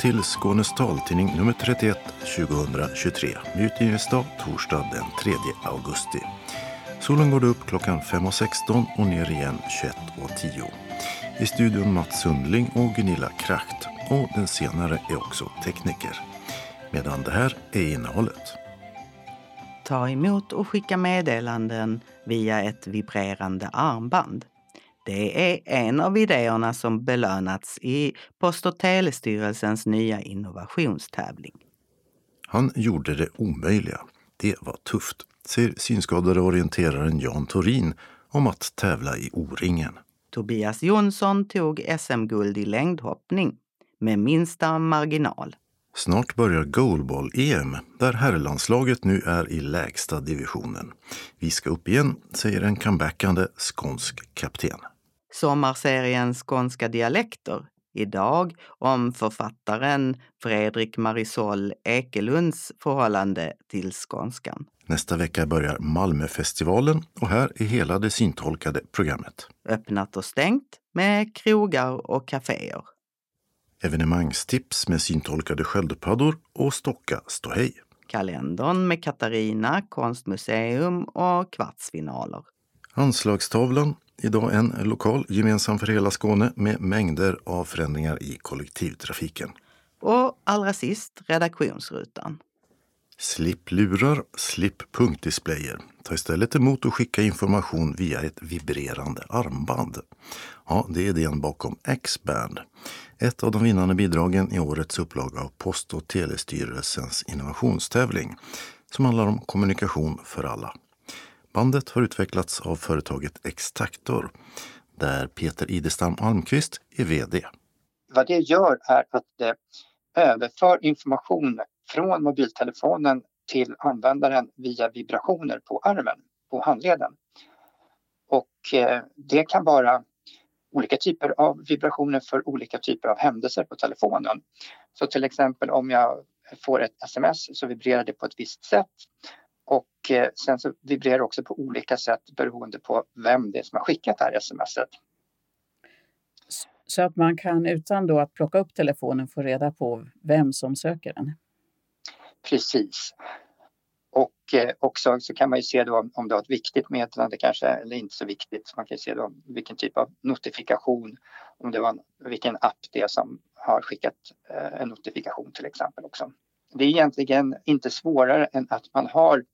Till Skånes taltidning nummer 31 2023 utgivningsdag torsdag den 3 augusti. Solen går upp klockan 5.16 och ner igen 21.10. I studion Mats Sundling och Gunilla Kracht och den senare är också tekniker. Medan det här är innehållet. Ta emot och skicka meddelanden via ett vibrerande armband. Det är en av idéerna som belönats i Post och telestyrelsens nya innovationstävling. Han gjorde det omöjliga. Det var tufft, säger synskadade orienteraren Jan Torin om att tävla i O-ringen. Tobias Jonsson tog SM-guld i längdhoppning med minsta marginal. Snart börjar goalball-EM där herrlandslaget nu är i lägsta divisionen. Vi ska upp igen, säger en comebackande skånsk kapten. Sommarserien Skånska dialekter idag om författaren Fredrik Marisol Ekelunds förhållande till skånskan. Nästa vecka börjar Malmöfestivalen och här är hela det syntolkade programmet. Öppnat och stängt med krogar och kaféer. Evenemangstips med syntolkade sköldpaddor och Stocka ståhej. Kalendern med Katarina, konstmuseum och kvartsfinaler. Anslagstavlan, idag en lokal gemensam för hela Skåne med mängder av förändringar i kollektivtrafiken. Och allra sist redaktionsrutan. Slipp lurar, slipp punktdisplayer. Ta istället emot och skicka information via ett vibrerande armband. Ja, det är idén bakom X-band. Ett av de vinnande bidragen i årets upplaga av Post och telestyrelsens innovationstävling som handlar om kommunikation för alla. Bandet har utvecklats av företaget Extaktor där Peter Idestam Almqvist är VD. Vad det gör är att det överför information från mobiltelefonen till användaren via vibrationer på armen, på handleden. Och eh, det kan vara olika typer av vibrationer för olika typer av händelser på telefonen. Så till exempel om jag får ett sms så vibrerar det på ett visst sätt sen så vibrerar det också på olika sätt beroende på vem det är som har skickat det här smset. Så att man kan utan då att plocka upp telefonen få reda på vem som söker den? Precis. Och eh, också så kan man ju se då om det har ett viktigt meddelande kanske eller inte så viktigt. Man kan se då vilken typ av notifikation, om det var vilken app det är som har skickat eh, en notifikation till exempel också. Det är egentligen inte svårare än att man har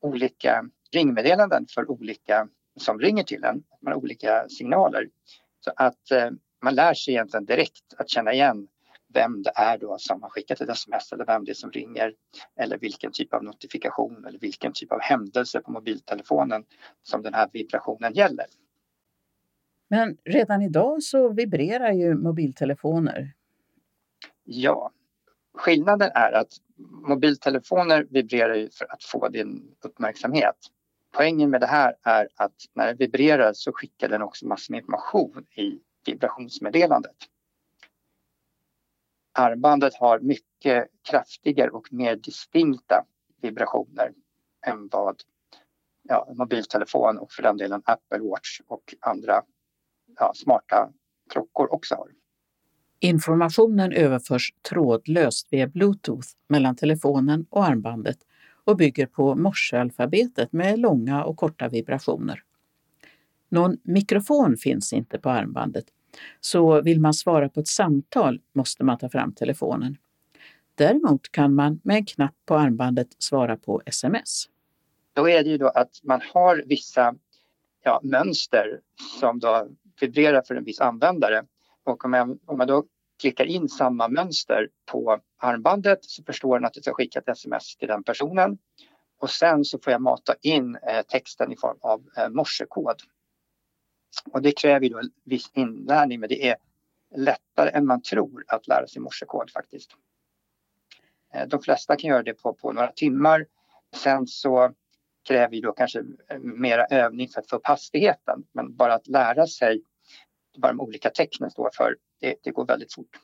olika ringmeddelanden för olika som ringer till en. Man har olika signaler. Så att eh, man lär sig egentligen direkt att känna igen vem det är då som har skickat ett sms eller vem det är som ringer eller vilken typ av notifikation eller vilken typ av händelse på mobiltelefonen som den här vibrationen gäller. Men redan idag så vibrerar ju mobiltelefoner. Ja, skillnaden är att mobiltelefoner vibrerar ju för att få din uppmärksamhet. Poängen med det här är att när den vibrerar så skickar den också massor med information i vibrationsmeddelandet armbandet har mycket kraftigare och mer distinkta vibrationer än vad ja, mobiltelefon och för den delen Apple Watch och andra ja, smarta klockor också har. Informationen överförs trådlöst via Bluetooth mellan telefonen och armbandet och bygger på morsealfabetet med långa och korta vibrationer. Någon mikrofon finns inte på armbandet så vill man svara på ett samtal måste man ta fram telefonen. Däremot kan man med en knapp på armbandet svara på sms. Då är det ju då att man har vissa ja, mönster som då vibrerar för en viss användare. Och om, jag, om man då klickar in samma mönster på armbandet så förstår den att jag ska skicka ett sms till den personen. Och sen så får jag mata in eh, texten i form av eh, morsekod. Och det kräver ju då viss inlärning men det är lättare än man tror att lära sig morsekod faktiskt. Eh, de flesta kan göra det på, på några timmar. Sen så kräver ju då kanske eh, mera övning för att få upp hastigheten. Men bara att lära sig vad de olika tecknen står för, det, det går väldigt fort.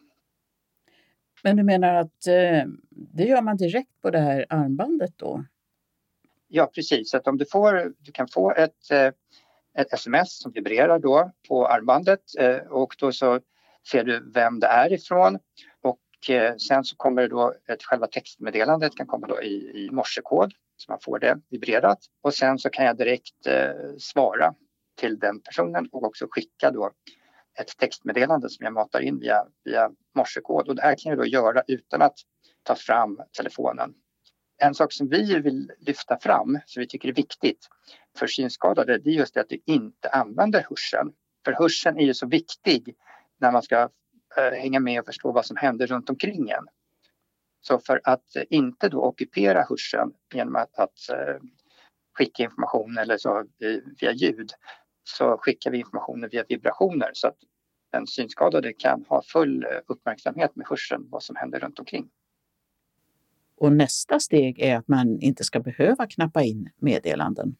Men du menar att eh, det gör man direkt på det här armbandet då? Ja precis, att om du, får, du kan få ett eh, ett sms som vibrerar då på armbandet eh, och då så ser du vem det är ifrån och eh, sen så kommer det då ett själva textmeddelandet kan komma då i, i morsekod så man får det vibrerat och sen så kan jag direkt eh, svara till den personen och också skicka då ett textmeddelande som jag matar in via, via morsekod och det här kan jag då göra utan att ta fram telefonen. En sak som vi vill lyfta fram, som vi tycker är viktigt för synskadade, det är just det att du inte använder hörseln. För hörseln är ju så viktig när man ska eh, hänga med och förstå vad som händer runt omkring en. Så för att inte då ockupera hörseln genom att, att eh, skicka information eller så via ljud så skickar vi informationen via vibrationer så att den synskadade kan ha full eh, uppmärksamhet med hörseln vad som händer runt omkring. Och nästa steg är att man inte ska behöva knappa in meddelanden.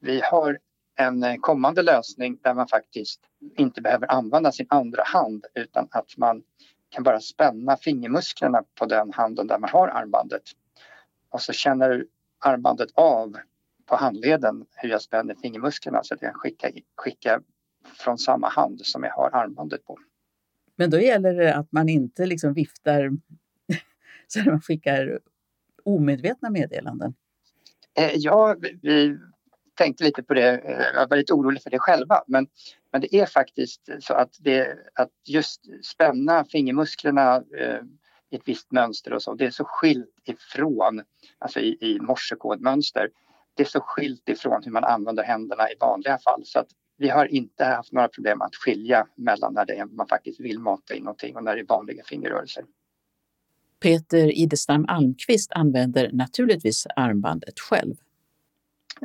Vi har en eh, kommande lösning där man faktiskt inte behöver använda sin andra hand utan att man kan bara spänna fingermusklerna på den handen där man har armbandet. Och så känner armbandet av på handleden hur jag spänner fingermusklerna så att jag kan skicka, skicka från samma hand som jag har armbandet på. Men då gäller det att man inte liksom viftar så att man skickar omedvetna meddelanden? Eh, ja, vi tänkte lite på det. Eh, jag var lite orolig för det själva. Men, men det är faktiskt så att, det, att just spänna fingermusklerna eh, i ett visst mönster och så, det är så skilt ifrån, alltså i, i morsekodmönster, det är så skilt ifrån hur man använder händerna i vanliga fall. Så att vi har inte haft några problem att skilja mellan när det är, man faktiskt vill mata in någonting och när det är vanliga fingerrörelser. Peter Idestam Almqvist använder naturligtvis armbandet själv.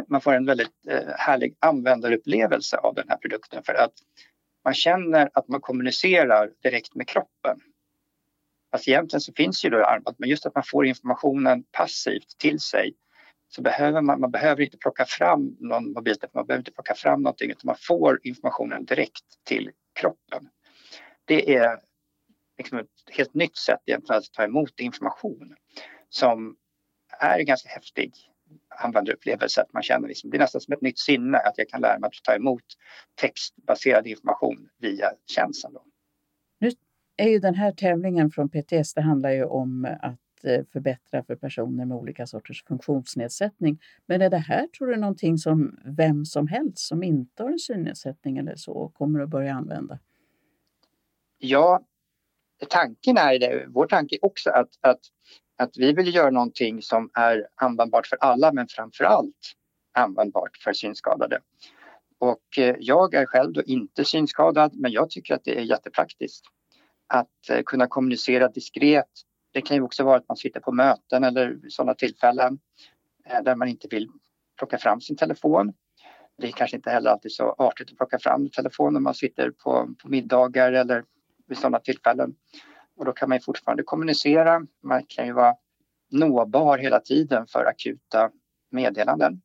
Man får en väldigt eh, härlig användarupplevelse av den här produkten för att man känner att man kommunicerar direkt med kroppen. Fast egentligen så finns ju då armband, men just att man får informationen passivt till sig så behöver man, man behöver inte plocka fram någon mobiltelefon, man behöver inte plocka fram någonting utan man får informationen direkt till kroppen. Det är liksom ett helt nytt sätt egentligen att ta emot information som är en ganska häftig användarupplevelse. Att man känner liksom, det är nästan som ett nytt sinne att jag kan lära mig att ta emot textbaserad information via tjänsten. Då. Nu är ju den här tävlingen från PTS, det handlar ju om att Eh, förbättra för personer med olika sorters funktionsnedsättning. Men är det här, tror du, någonting som vem som helst som inte har en synnedsättning eller så kommer att börja använda? Ja, tanken är det. Vår tanke är också att, att, att vi vill göra någonting som är användbart för alla men framför allt användbart för synskadade. Och eh, jag är själv då inte synskadad men jag tycker att det är jättepraktiskt att eh, kunna kommunicera diskret det kan ju också vara att man sitter på möten eller sådana tillfällen eh, där man inte vill plocka fram sin telefon. Det är kanske inte heller alltid så artigt att plocka fram telefonen när man sitter på, på middagar eller vid sådana tillfällen. Och då kan man fortfarande kommunicera. Man kan ju vara nåbar hela tiden för akuta meddelanden.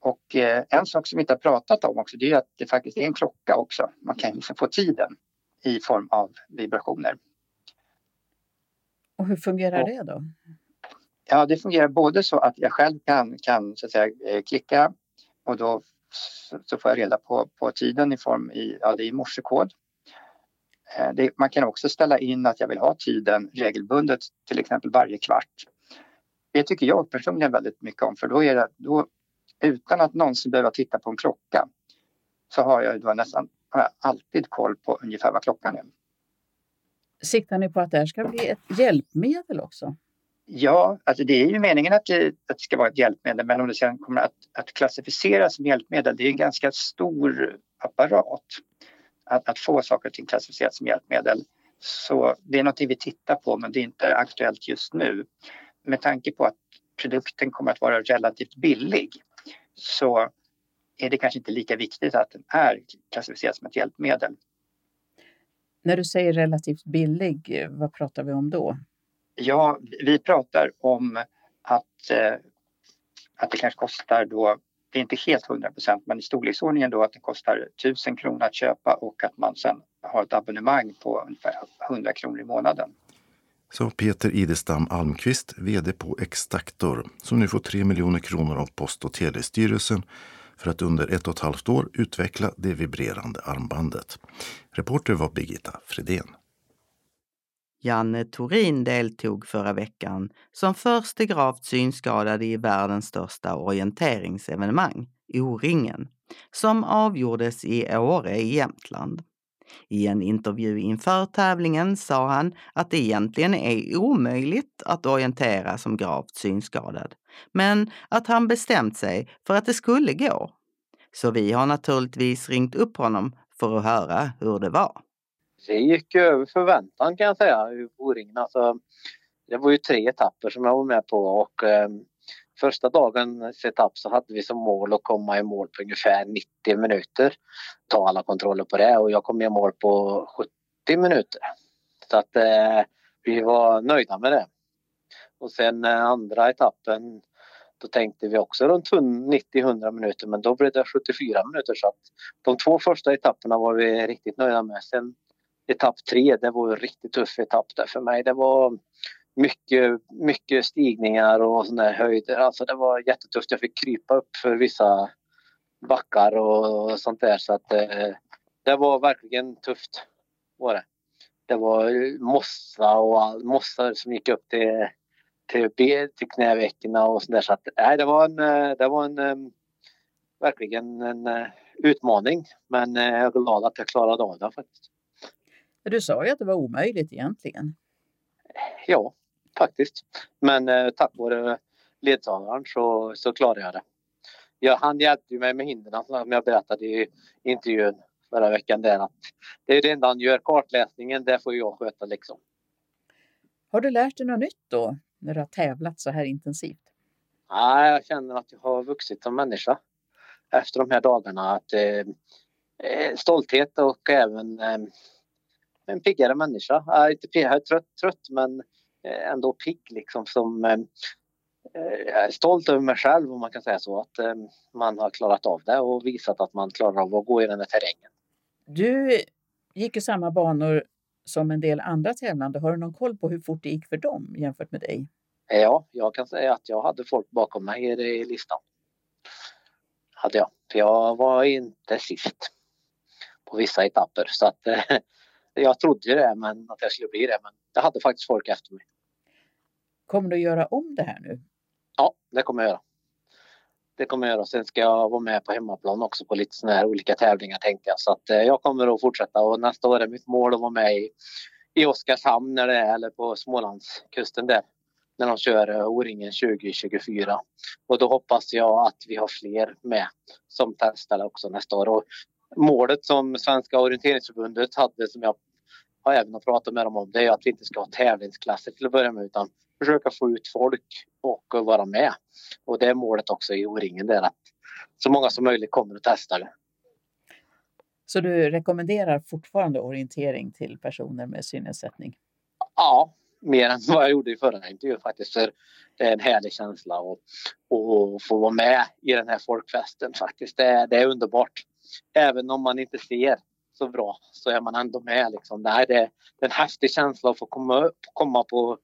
Och eh, en sak som vi inte har pratat om också det är att det faktiskt är en klocka också. Man kan liksom få tiden i form av vibrationer. Och hur fungerar det då? Ja, det fungerar både så att jag själv kan, kan så att säga, eh, klicka och då så får jag reda på, på tiden i form i, ja, det är morsekod. Eh, det, man kan också ställa in att jag vill ha tiden regelbundet, till exempel varje kvart. Det tycker jag personligen väldigt mycket om för då är det då, utan att någonsin behöva titta på en klocka så har jag då nästan har jag alltid koll på ungefär vad klockan är. Siktar ni på att det här ska bli ett hjälpmedel också? Ja, alltså det är ju meningen att det, att det ska vara ett hjälpmedel men om det sen kommer att, att klassificeras som hjälpmedel, det är en ganska stor apparat att, att få saker och ting klassificerat som hjälpmedel. Så det är något vi tittar på men det är inte aktuellt just nu. Med tanke på att produkten kommer att vara relativt billig så är det kanske inte lika viktigt att den är klassificerad som ett hjälpmedel. När du säger relativt billig, vad pratar vi om då? Ja, vi pratar om att, eh, att det kanske kostar då, det är inte helt 100 procent, men i storleksordningen då att det kostar 1000 kronor att köpa och att man sen har ett abonnemang på ungefär 100 kronor i månaden. Så Peter Idestam Almqvist, VD på Extaktor, som nu får 3 miljoner kronor av Post och telestyrelsen för att under ett och ett halvt år utveckla det vibrerande armbandet. Reporter var Birgitta Fredén. Janne Torin deltog förra veckan som förste gravt synskadade i världens största orienteringsevenemang, O-ringen, som avgjordes i Åre i Jämtland. I en intervju inför tävlingen sa han att det egentligen är omöjligt att orientera som gravt synskadad, men att han bestämt sig för att det skulle gå. Så vi har naturligtvis ringt upp honom för att höra hur det var. Det gick över förväntan kan jag säga, O-ringen. Alltså, det var ju tre etapper som jag var med på och ehm, eh, första dagens etapp så hade vi som mål att komma i mål på ungefär 90 minuter. Ta alla kontroller på det och jag kom i mål på 70 minuter. Så att eh, vi var nöjda med det. Och sen eh, andra etappen då tänkte vi också runt 90-100 minuter men då blev det 74 minuter så att de två första etapperna var vi riktigt nöjda med. Sen etapp tre, det var en riktigt tuff etapp där för mig. Det var mycket, mycket stigningar och såna här höjder. Alltså det var jättetufft. Jag fick krypa upp för vissa backar och sånt där så att eh, det var verkligen tufft. Var det. det var mossa och all, mossa som gick upp till, till, till knävecken och sånt där. Så att, nej, det var en, eh, det var en eh, verkligen en eh, utmaning. Men jag är glad att jag klarade av det faktiskt. Du sa ju att det var omöjligt egentligen. Ja, faktiskt. Men eh, tack vare ledsagaren så, så klarade jag det. Ja, han hjälpte mig med hindren som jag berättade i intervjun förra veckan. Där, att det är det enda han gör. Kartläsningen, det får jag sköta liksom. Har du lärt dig något nytt då när du har tävlat så här intensivt? Nej, jag känner att jag har vuxit som människa efter de här dagarna. Att, eh, eh stolthet och även eh, en piggare människa. Jag är inte pigg, trött, trött men eh, ändå pigg liksom som eh, eh, jag är stolt över mig själv om man kan säga så att man har klarat av det och visat att man klarar av att gå i den här terrängen. Du gick ju samma banor som en del andra tävlande. Har du någon koll på hur fort det gick för dem jämfört med dig? Ja, jag kan säga att jag hade folk bakom mig i listan. Hade jag. För jag var inte sist på vissa etapper så att jag trodde ju det, men att jag skulle bli det. Men jag hade faktiskt folk efter mig. Kommer du att göra om det här nu? Ja, det kommer jag göra. Det kommer jag göra. Sen ska jag vara med på hemmaplan också på lite sådana här olika tävlingar tänkte jag. Så att eh, jag kommer att fortsätta och nästa år är mitt mål att vara med i, i Oskarshamn när det är, eller på Smålandskusten där. När de kör eh, O-ringen 2024. Och då hoppas jag att vi har fler med som testare också nästa år. Och målet som Svenska orienteringsförbundet hade som jag har även pratat med dem om det är att vi inte ska ha tävlingsklasser till att börja med utan försöka få ut folk och vara med. Och det är målet också i O-ringen där att så många som möjligt kommer och testar det. Så du rekommenderar fortfarande orientering till personer med synnedsättning? Ja, mer än vad jag gjorde i förra intervjun faktiskt. För det är en härlig känsla att, att få vara med i den här folkfesten faktiskt. Det, det är underbart även om man inte ser så bra så är man ändå med. Liksom. Det, är, en häftig känsla att få komma, komma på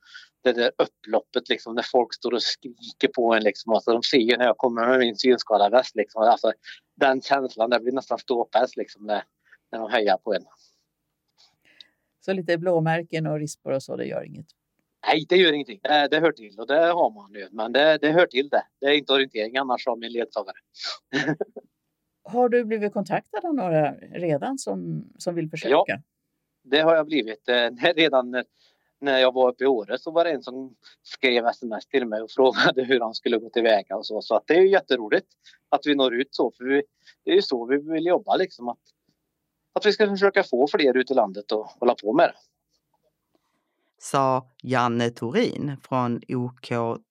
det där upploppet liksom, när folk står och skriker på en. Liksom. Alltså, de ser ju när jag kommer med min synskadaväst. Liksom. Alltså, den känslan, det blir nästan ståpäls liksom, när, när de hejar på en. Så lite blåmärken och rispor och så, det gör inget? Nej, det gör ingenting. Det, det hör till och det har man ju. Men det, det hör till det. Det är inte orientering annars av min ledsagare. Har du blivit kontaktad av några redan som, som vill försöka? Ja, det har jag blivit. Eh, redan när jag var uppe i Åre så var det en som skrev sms till mig och frågade hur han skulle gå tillväga och så. Så att det är ju jätteroligt att vi når ut så. För vi, det är ju så vi vill jobba liksom. Att, att vi ska försöka få fler ut i landet och hålla på med det. Sa Janne Torin från OK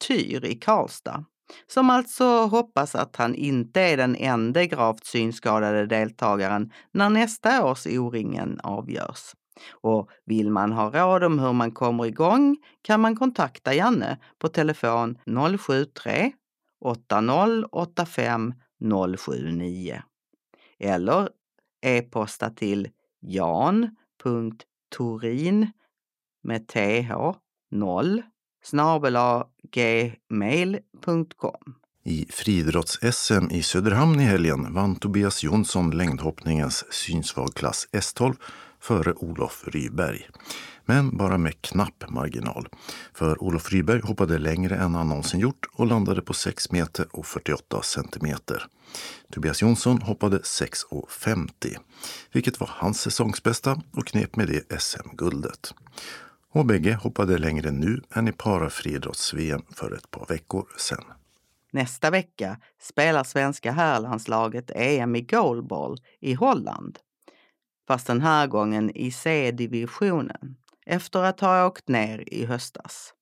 Tyr i Karlstad som alltså hoppas att han inte är den enda gravt synskadade deltagaren när nästa års O-ringen avgörs. Och vill man ha råd om hur man kommer igång kan man kontakta Janne på telefon 073 8085 079 eller e-posta till jan.torin med th 0 gmail.com. I friidrotts-SM i Söderhamn i helgen vann Tobias Jonsson längdhoppningens synsvag klass S12 före Olof Ryberg. Men bara med knapp marginal. För Olof Ryberg hoppade längre än han någonsin gjort och landade på 6 meter och 48 centimeter. Tobias Jonsson hoppade 6,50 vilket var hans säsongsbästa och knep med det SM-guldet. Och bägge hoppade längre nu än i parafriidrotts-VM för ett par veckor sedan. Nästa vecka spelar svenska herrlandslaget EM i goalball i Holland. Fast den här gången i C-divisionen efter att ha åkt ner i höstas.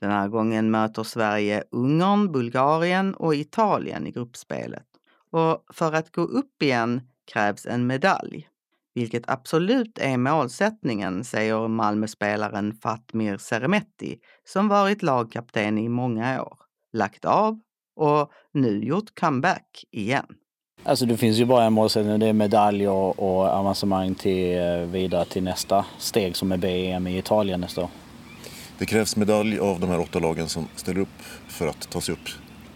Den här gången möter Sverige Ungern, Bulgarien och Italien i gruppspelet. Och för att gå upp igen krävs en medalj. Vilket absolut är målsättningen, säger Malmöspelaren Fatmir Seremetti som varit lagkapten i många år, lagt av och nu gjort comeback igen. Alltså det finns ju bara en målsättning, det är medalj och, och avancemang till, eh, vidare till nästa steg som är BEM i Italien nästa år. Det krävs medalj av de här åtta lagen som ställer upp för att ta sig upp.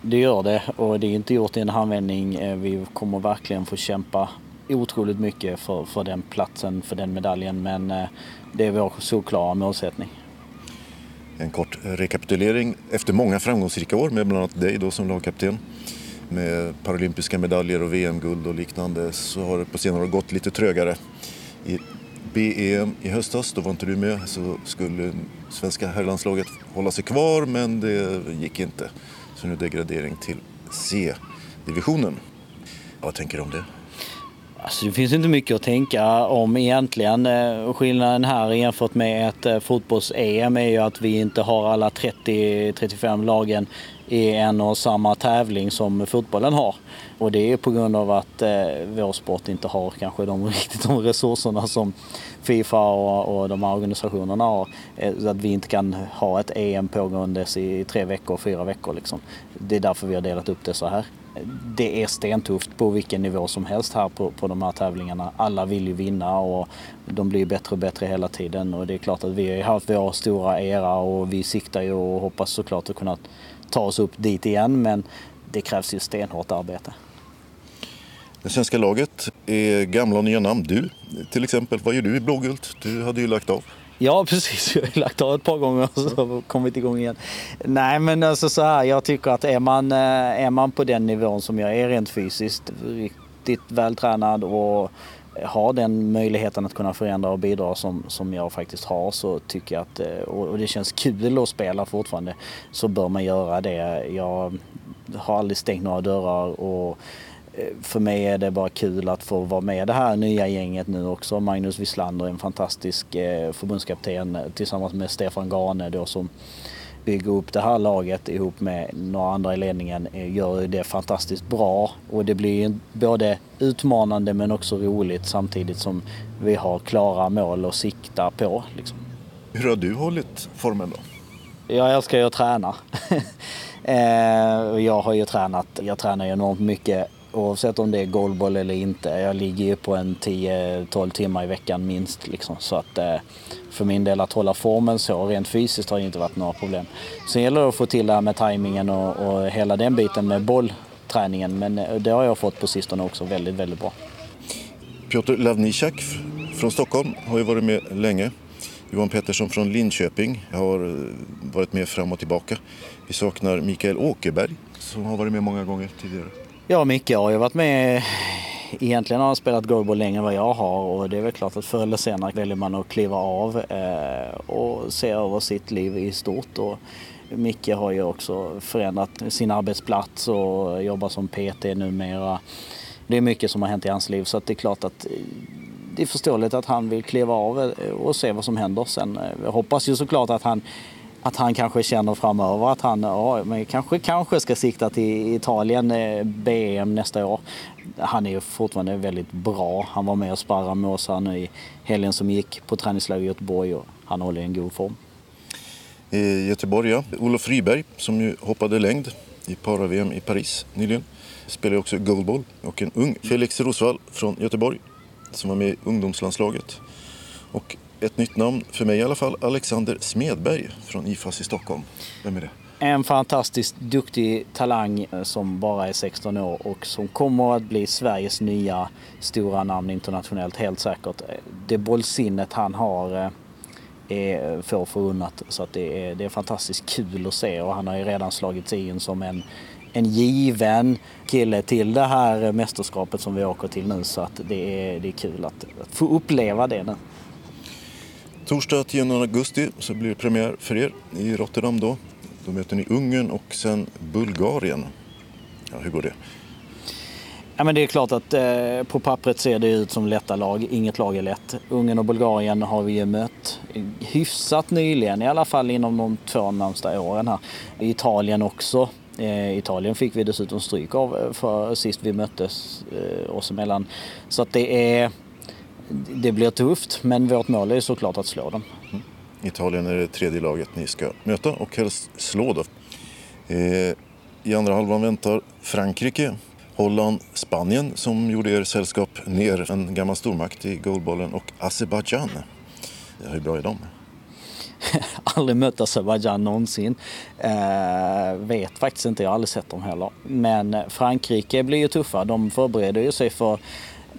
Det gör det och det är inte gjort i en handvändning. Eh, vi kommer verkligen få kämpa otroligt mycket för, för den platsen, för den medaljen. Men eh, det är vår solklara målsättning. En kort rekapitulering efter många framgångsrika år med bland annat dig då som lagkapten med paralympiska medaljer och VM-guld och liknande så har det på senare år gått lite trögare. I BEM i höstas, då var inte du med, så skulle svenska herrlandslaget hålla sig kvar men det gick inte. Så nu degradering till C-divisionen. Vad tänker du om det? Alltså det finns inte mycket att tänka om egentligen. Eh, skillnaden här jämfört med ett eh, fotbolls-EM är ju att vi inte har alla 30-35 lagen i en och samma tävling som fotbollen har. Och det är på grund av att eh, vår sport inte har kanske de, riktigt de resurserna som Fifa och, och de här organisationerna har. Eh, så att vi inte kan ha ett EM pågåendes i tre veckor, fyra veckor liksom. Det är därför vi har delat upp det så här. Det är stentufft på vilken nivå som helst här på, på de här tävlingarna. Alla vill ju vinna och de blir bättre och bättre hela tiden. Och det är klart att vi har haft vår stora era och vi siktar ju och hoppas såklart att kunna ta oss upp dit igen. Men det krävs ju stenhårt arbete. Det svenska laget är gamla och nya namn. Du till exempel, vad gör du i blågult? Du hade ju lagt av. Ja precis, jag har lagt av ett par gånger och så kommit igång igen. Nej men alltså så här, jag tycker att är man, eh, är man på den nivån som jag är rent fysiskt, riktigt vältränad och Eh, har den möjligheten att kunna förändra och bidra som, som jag faktiskt har så tycker jag att, eh, och det känns kul att spela fortfarande, så bör man göra det. Jag har aldrig stängt några dörrar och eh, för mig är det bara kul att få vara med det här nya gänget nu också. Magnus Wislander är en fantastisk förbundskapten tillsammans med Stefan Gane då som bygga upp det här laget ihop med några andra i ledningen eh, gör det fantastiskt bra. Och det blir både utmanande men också roligt samtidigt som vi har klara mål att sikta på. Liksom. Hur har du hållit formen då? Jag älskar ju att träna. Eh, jag har ju tränat, jag tränar ju enormt mycket oavsett om det är goalball eller inte. Jag ligger ju på en 10-12 timmar i veckan minst. Liksom. Så att eh, för min del att hålla formen så rent fysiskt har det inte varit några problem. Sen gäller det att få till det här med tajmingen och, och hela den biten med bollträningen. Men eh, det har jag fått på sistone också väldigt, väldigt bra. Piotr Lavnicak från Stockholm har ju varit med länge. Johan Pettersson från Linköping har eh, varit med fram och tillbaka. Vi saknar Mikael Åkerberg som har varit med många gånger tidigare. Ja, Micke har ju varit med Egentligen har han spelat goalball längre än vad jag har och det är väl klart att förr eller senare väljer man att kliva av eh, och se över sitt liv i stort. Och Micke har ju också förändrat sin arbetsplats och jobbar som PT numera. Det är mycket som har hänt i hans liv så att det är klart att eh, det är förståeligt att han vill kliva av eh, och se vad som händer sen. Jag hoppas ju såklart att han att han kanske känner framöver att han ja, men kanske, kanske ska sikta till Italien, eh, BM nästa år. Han är ju fortfarande väldigt bra. Han var med och sparrade med oss här nu i helgen som gick på träningsläger i Göteborg och han håller en god form. I Göteborg, ja. Olof Ryberg som ju hoppade längd i para-VM i Paris nyligen. Spelar också goalball. Och en ung Felix Rosvall från Göteborg som var med i ungdomslandslaget. Och ett nytt namn, för mig i alla fall, Alexander Smedberg från IFAS i Stockholm. Vem är det? en fantastiskt duktig talang eh, som bara är 16 år och som kommer att bli Sveriges nya stora namn internationellt, helt säkert. Det bollsinnet han har eh, är få förunnat. Så att det, är, det är fantastiskt kul att se och han har ju redan slagit sig in som en, en given kille till det här mästerskapet som vi åker till nu. Så att det är, det är kul att, att få uppleva det nu. Torsdag 10 augusti så blir det premiär för er i Rotterdam då. Då möter ni Ungern och sen Bulgarien. Ja, hur går det? Ja, men det är klart att eh, på pappret ser det ut som lätta lag. Inget lag är lätt. Ungern och Bulgarien har vi ju mött hyfsat nyligen, i alla fall inom de två närmsta åren här. Italien också. Eh, Italien fick vi dessutom stryk av eh, för sist vi möttes eh, oss emellan. Så att det är... Det blir tufft, men vårt mål är såklart att slå dem. Mm. Italien är det tredje laget ni ska möta och helst slå då. Eh, I andra halvan väntar Frankrike, Holland, Spanien som gjorde er sällskap ner en gammal stormakt i goalbollen och Azerbajdzjan. Hur bra är de? aldrig mött Azerbajdzjan någonsin. Eh, vet faktiskt inte, jag har aldrig sett dem heller. Men Frankrike blir ju tuffa. De förbereder ju sig för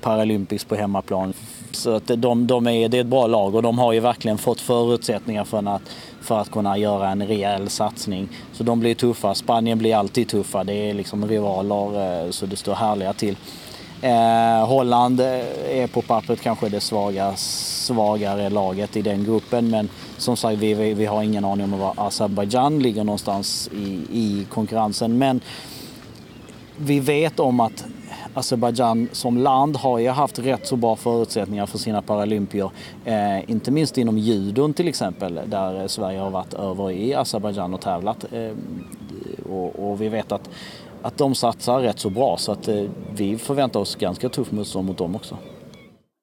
Paralympics på hemmaplan. Så att de, de är, det är ett bra lag och de har ju verkligen fått förutsättningar för att, för att kunna göra en rejäl satsning. Så de blir tuffa. Spanien blir alltid tuffa. Det är liksom rivaler eh, så det står härliga till. Eh, Holland eh, är på pappret kanske det svaga, svagare laget i den gruppen men som sagt vi, vi, vi har ingen aning om var Azerbajdzjan ligger någonstans i, i konkurrensen. Men vi vet om att Azerbajdzjan som land har ju haft rätt så bra förutsättningar för sina paralympier. Eh, inte minst inom judon till exempel där Sverige har varit över i Azerbajdzjan och tävlat. Eh, och, och, vi vet att, att de satsar rätt så bra så att eh, vi förväntar oss ganska tuff motstånd mot dem också.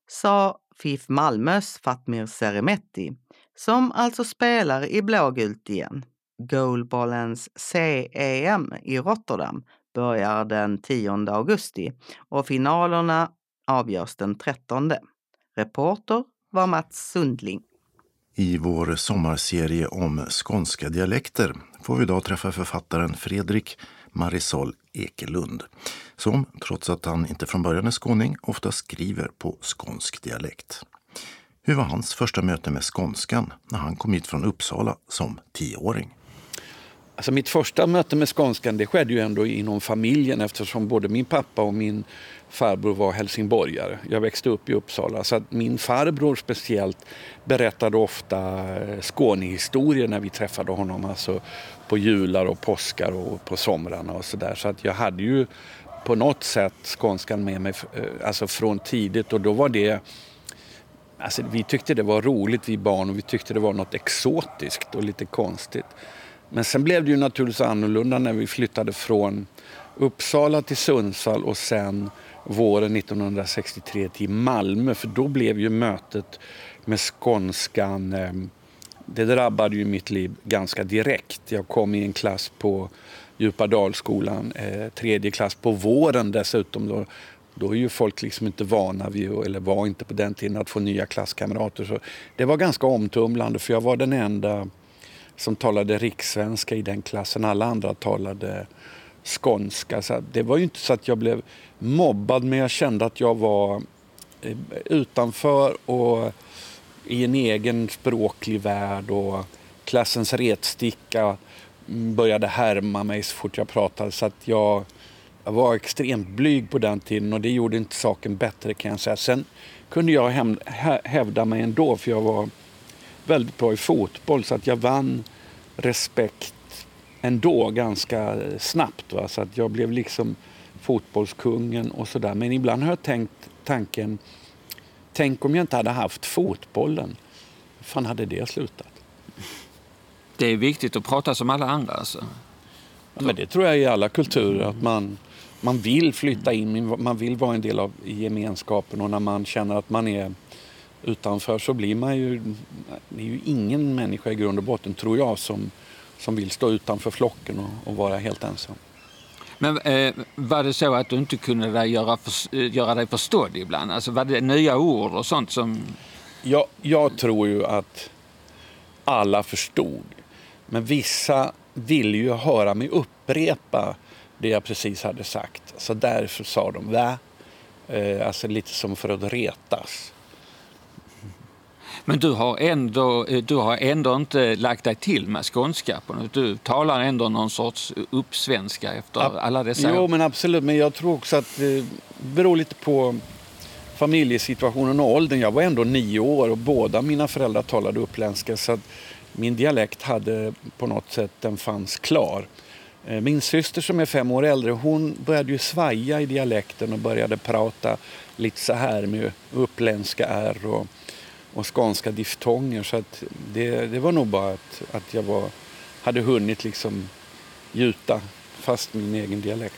Sa FIF Malmös Fatmir Seremetti som alltså spelar i blågult igen. Goalballens CEM i Rotterdam börjar den 10 augusti och finalerna avgörs den 13. Reporter var Mats Sundling. I vår sommarserie om skånska dialekter får vi idag träffa författaren Fredrik Marisol Ekelund som, trots att han inte från början är skåning, ofta skriver på skånsk dialekt. Hur var hans första möte med skånskan när han kom hit från Uppsala som tioåring? Alltså mitt första möte med skånskan det skedde ju ändå inom familjen eftersom både min pappa och min farbror var helsingborgare. Jag växte upp i Uppsala så att min farbror speciellt berättade ofta eh, Skånehistorier när vi träffade honom. Alltså på jular och påskar och på somrarna och sådär. Så att jag hade ju på något sätt skånskan med mig eh, alltså från tidigt och då var det Alltså, vi tyckte det var roligt vi barn och vi tyckte det var något exotiskt och lite konstigt. Men sen blev det ju naturligtvis annorlunda när vi flyttade från Uppsala till Sundsvall och sen våren 1963 till Malmö för då blev ju mötet med skånskan eh, det drabbade ju mitt liv ganska direkt. Jag kom i en klass på Djupadalsskolan, eh, tredje klass på våren dessutom. Då, då är ju folk liksom inte vana vid, eller var inte på den tiden, att få nya klasskamrater. Så det var ganska omtumlande för jag var den enda som talade rikssvenska i den klassen. Alla andra talade skånska. Så det var ju inte så att jag blev mobbad men jag kände att jag var eh, utanför och i en egen språklig värld och klassens retsticka började härma mig så fort jag pratade så att jag, jag var extremt blyg på den tiden och det gjorde inte saken bättre kan jag säga. Sen kunde jag hävda mig ändå för jag var väldigt bra i fotboll så att jag vann respekt ändå ganska snabbt. Va? Så att jag blev liksom fotbollskungen och sådär. Men ibland har jag tänkt tanken, tänk om jag inte hade haft fotbollen. Hur fan hade det slutat? Det är viktigt att prata som alla andra alltså. Ja, men det tror jag i alla kulturer, att man, man vill flytta in, man vill vara en del av gemenskapen och när man känner att man är utanför så blir man ju, det är ju ingen människa i grund och botten, tror jag, som, som vill stå utanför flocken och, och vara helt ensam. Men eh, var det så att du inte kunde göra, för, eh, göra dig förstådd ibland? Alltså var det nya ord och sånt som... Ja, jag tror ju att alla förstod. Men vissa ville ju höra mig upprepa det jag precis hade sagt. Så därför sa de va? Eh, alltså lite som för att retas. Men du har, ändå, eh, du har ändå inte lagt dig till med skånska? Du talar ändå någon sorts uppsvenska efter Ab alla dessa Jo, år? men absolut. Men jag tror också att det beror lite på familjesituationen och åldern. Jag var ändå nio år och båda mina föräldrar talade uppländska så att min dialekt hade på något sätt, den fanns klar. Eh, Min syster som är fem år äldre, hon började ju svaja i dialekten och började prata lite så här med uppländska R och, och skånska diftonger. Så att det, det var nog bara att, att jag var, hade hunnit liksom gjuta fast min egen dialekt.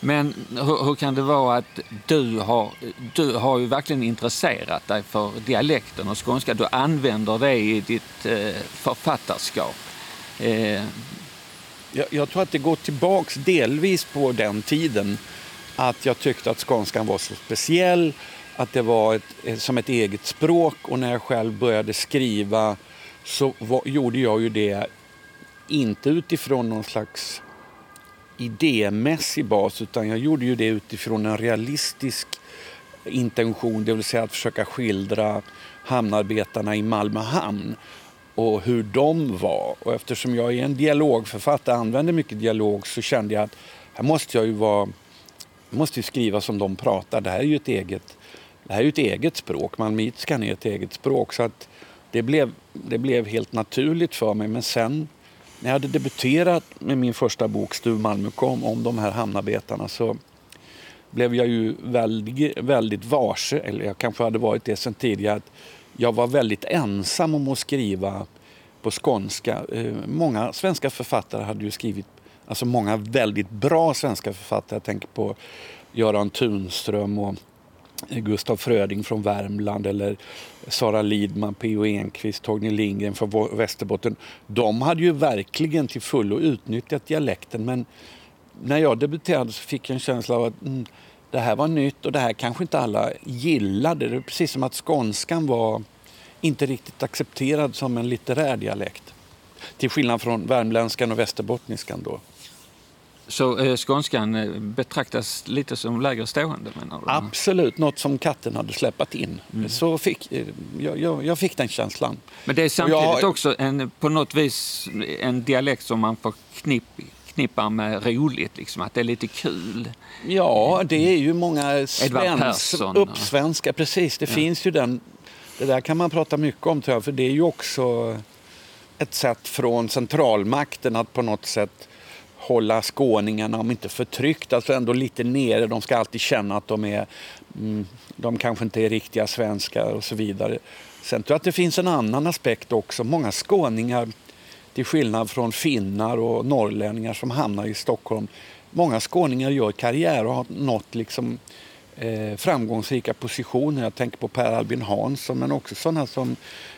Men hur, hur kan det vara att du har, du har ju verkligen intresserat dig för dialekten och skånska. Du använder det i ditt eh, författarskap. Eh, Jag, jag tror att det går tillbaks delvis på den tiden att jag tyckte att skånskan var så speciell, att det var ett, eh, som ett eget språk och när jag själv började skriva så var, gjorde jag ju det inte utifrån någon slags idémässig bas utan jag gjorde ju det utifrån en realistisk intention, det vill säga att försöka skildra hamnarbetarna i Malmö hamn och hur de var. Och eftersom jag är en dialogförfattare, använder mycket dialog, så kände jag att här måste jag ju vara, måste ju skriva som de pratar. Det här är ju ett eget, det här är ju ett eget språk. malmitskan är ett eget språk. Så att det, blev, det blev helt naturligt för mig. Men sen när jag hade debuterat med min första bok Stuv Malmö kom om de här hamnarbetarna så blev jag ju väldigt, väldigt varse, eller jag kanske hade varit det sen tidigare, att jag var väldigt ensam om att skriva på skånska. Eh, många svenska författare hade ju skrivit, alltså många väldigt bra svenska författare. Jag tänker på Göran Tunström och Gustaf Fröding från Värmland eller Sara Lidman, P.O. Enquist, Torgny Lindgren från Västerbotten. De hade ju verkligen till fullo utnyttjat dialekten men när jag debuterade så fick jag en känsla av att mm, det här var nytt och det här kanske inte alla gillade. Det är precis som att skånskan var inte riktigt accepterad som en litterär dialekt. Till skillnad från värmländskan och västerbottniskan då så eh, skånskan eh, betraktas lite som lägre stående menar du? Absolut, något som katten hade släpat in. Så fick, eh, jag, jag, jag fick den känslan. Men det är samtidigt jag- också en, på något vis en dialekt som man förknipp, knippar med roligt, liksom, att det är lite kul. Ja, det är ju många svensk, uppsvenska. Precis, det finns ju den. Det där kan man prata mycket om tror jag, för det är ju också ett sätt från centralmakten att på något sätt hålla skåningarna, om inte förtryckta, så alltså ändå lite nere. De ska alltid känna att de är, mm, de kanske inte är riktiga svenskar och så vidare. Sen tror jag att det finns en annan aspekt också. Många skåningar, till skillnad från finnar och norrlänningar som hamnar i Stockholm, många skåningar gör karriär och har nått liksom eh, framgångsrika positioner. Jag tänker på Per Albin Hansson men också sådana som,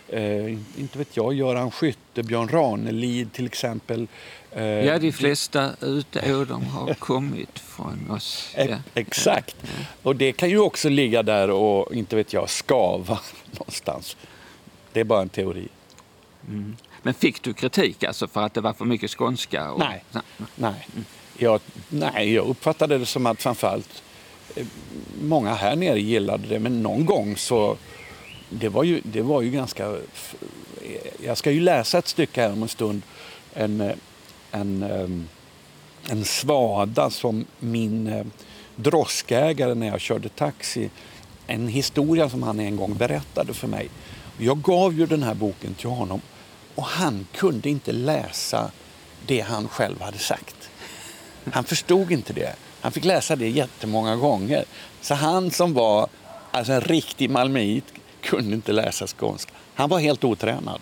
eh, inte vet jag, Göran Skytte, Björn Ranelid till exempel. Eh, Ja, de flesta uteå har kommit från oss. Ja. Exakt. Och det kan ju också ligga där och, inte vet jag, skava någonstans. Det är bara en teori. Men fick du kritik alltså för att det var för mycket skånska? Och... Nej. Nej. Jag, nej, jag uppfattade det som att framförallt eh, många här nere gillade det, men någon gång så... Det var ju, det var ju ganska... f- Jag ska ju läsa ett stycke här om en stund. En, eh, en, ehm, en svada som min eh, droskägare när jag körde taxi, en historia som han en gång berättade för mig. Jag gav ju den här boken till honom och han kunde inte läsa det han själv hade sagt. Han förstod inte det. Han fick läsa det jättemånga gånger. Så han som var alltså en riktig malmöit kunde inte läsa skånska. Han var helt otränad.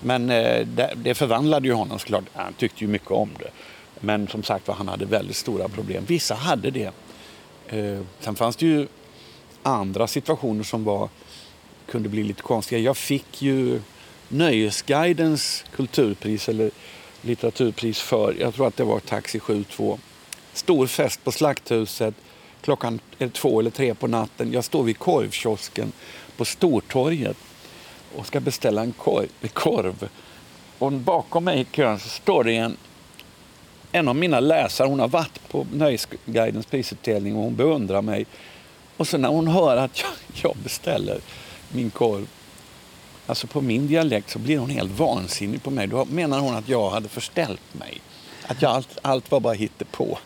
Men eh, det, det förvandlade ju honom såklart. Han tyckte ju mycket om det. Men som sagt var, han hade väldigt stora problem. Vissa hade det. Eh, sen fanns det ju andra situationer som var, kunde bli lite konstiga. Jag fick ju Nöjesguidens kulturpris eller litteraturpris för, jag tror att det var Taxi 72. Stor fest på Slakthuset. Klockan är två eller tre på natten. Jag står vid korvkiosken på Stortorget och ska beställa en korv. Och bakom mig i kön så står det en, en av mina läsare. Hon har varit på Nöjesguidens prisutdelning och hon beundrar mig. Och så när hon hör att jag, jag beställer min korv Alltså på min dialekt så blir hon helt vansinnig på mig. Då menar hon att jag hade förställt mig. Att jag allt, allt var bara hittepå.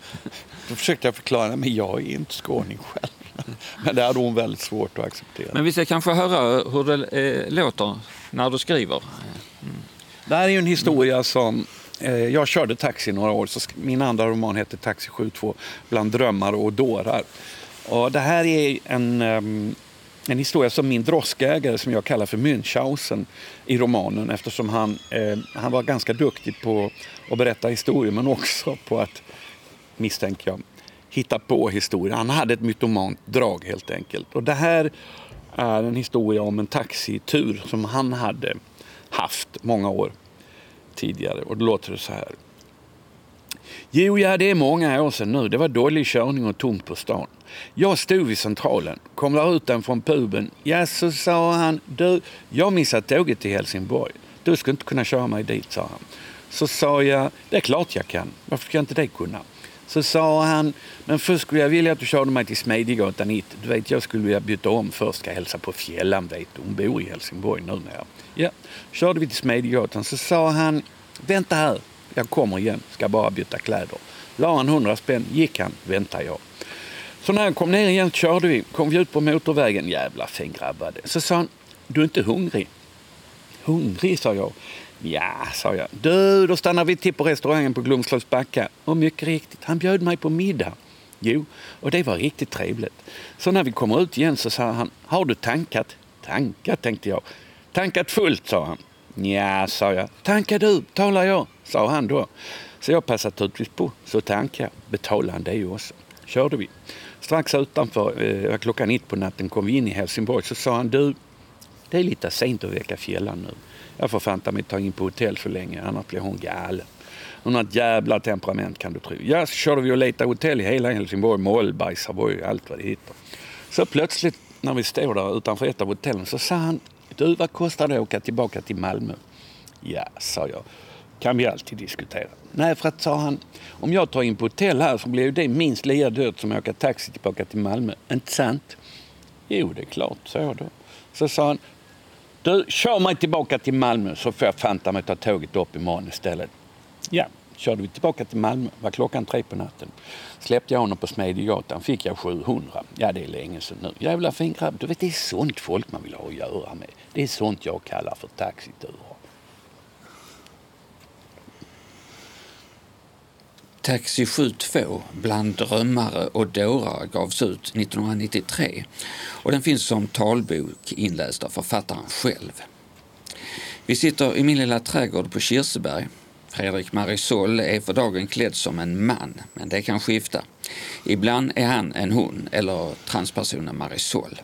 Då försökte jag förklara, men jag är inte skåning själv. Men det hade hon väldigt svårt att acceptera. Men vi ska kanske höra hur det eh, låter när du skriver. Mm. Det här är ju en historia som eh, jag körde taxi några år. Så min andra roman heter Taxi 72, Bland drömmar och dårar. Och det här är en, um, en historia som min droskägare, som jag kallar för Münchhausen i romanen eftersom han, eh, han var ganska duktig på att berätta historier men också på att, misstänker jag, hitta på historier. Han hade ett mytomant drag helt enkelt. Och det här är en historia om en taxitur som han hade haft många år tidigare. Och då låter det så här. Jo, ja, det är många år sedan nu. Det var dålig körning och tomt på stan. Jag stod vid centralen, kom där ut den från puben. Ja, så sa han, du, jag missat tåget till Helsingborg. Du skulle inte kunna köra mig dit, sa han. Så sa jag, det är klart jag kan. Varför ska jag inte det kunna? Så sa han, men först skulle jag vilja att du körde mig till Smedjegatan 1. Du vet, jag skulle vilja byta om först, ska hälsa på Fjällan, vet du. Hon bor i Helsingborg numera. Ja, körde vi till Smedjegatan så sa han, vänta här, jag kommer igen, ska bara byta kläder. La han hundra spänn, gick han, väntade jag. Så när han kom ner igen körde vi, kom vi ut på motorvägen, jävla fin grabbade. Så sa han, du är inte hungrig? Hungrig, sa jag. Ja, sa jag. Du, då stannar vi till på restaurangen på Glomslövsbacka. Och mycket riktigt, han bjöd mig på middag. Jo, och det var riktigt trevligt. Så när vi kommer ut igen så sa han, har du tankat? Tankat, tänkte jag. Tankat fullt, sa han. Ja, sa jag. Tanka du, talar jag, sa han då. Så jag passade naturligtvis på, så tankade jag. Betalade han det också. Körde vi. Strax utanför, eh, klockan ett på natten, kom vi in i Helsingborg. Så sa han, du, det är lite sent att väcka fjällan nu. Jag får fanta mig ta in på hotell så länge, annars blir hon galen. Hon har ett jävla temperament kan du tro. Ja, så körde vi och letade hotell i hela Helsingborg, Mollberg, Savoy, allt vad det heter. Så plötsligt när vi står där utanför ett av hotellen så sa han, du vad kostar det att åka tillbaka till Malmö? Ja, sa jag, kan vi alltid diskutera. Nej, för att sa han, om jag tar in på hotell här så blir ju det minst lika dyrt som att åka taxi tillbaka till Malmö. Inte sant? Jo, det är klart, sa jag då. Så sa han, du, kör mig tillbaka till Malmö så får jag fanta mig ta tåget upp imorgon istället. Ja, körde vi tillbaka till Malmö, var klockan tre på natten. Släppte jag honom på Smedjegatan, fick jag 700. Ja, det är länge sedan nu. Jävla fin grabb. Du vet, det är sånt folk man vill ha att göra med. Det är sånt jag kallar för taxiturer. Taxi 72 bland drömmare och dårar gavs ut 1993 och den finns som talbok inläst av författaren själv. Vi sitter i min lilla trädgård på Kirseberg. Fredrik Marisol är för dagen klädd som en man, men det kan skifta. Ibland är han en hon eller transpersonen Marisol.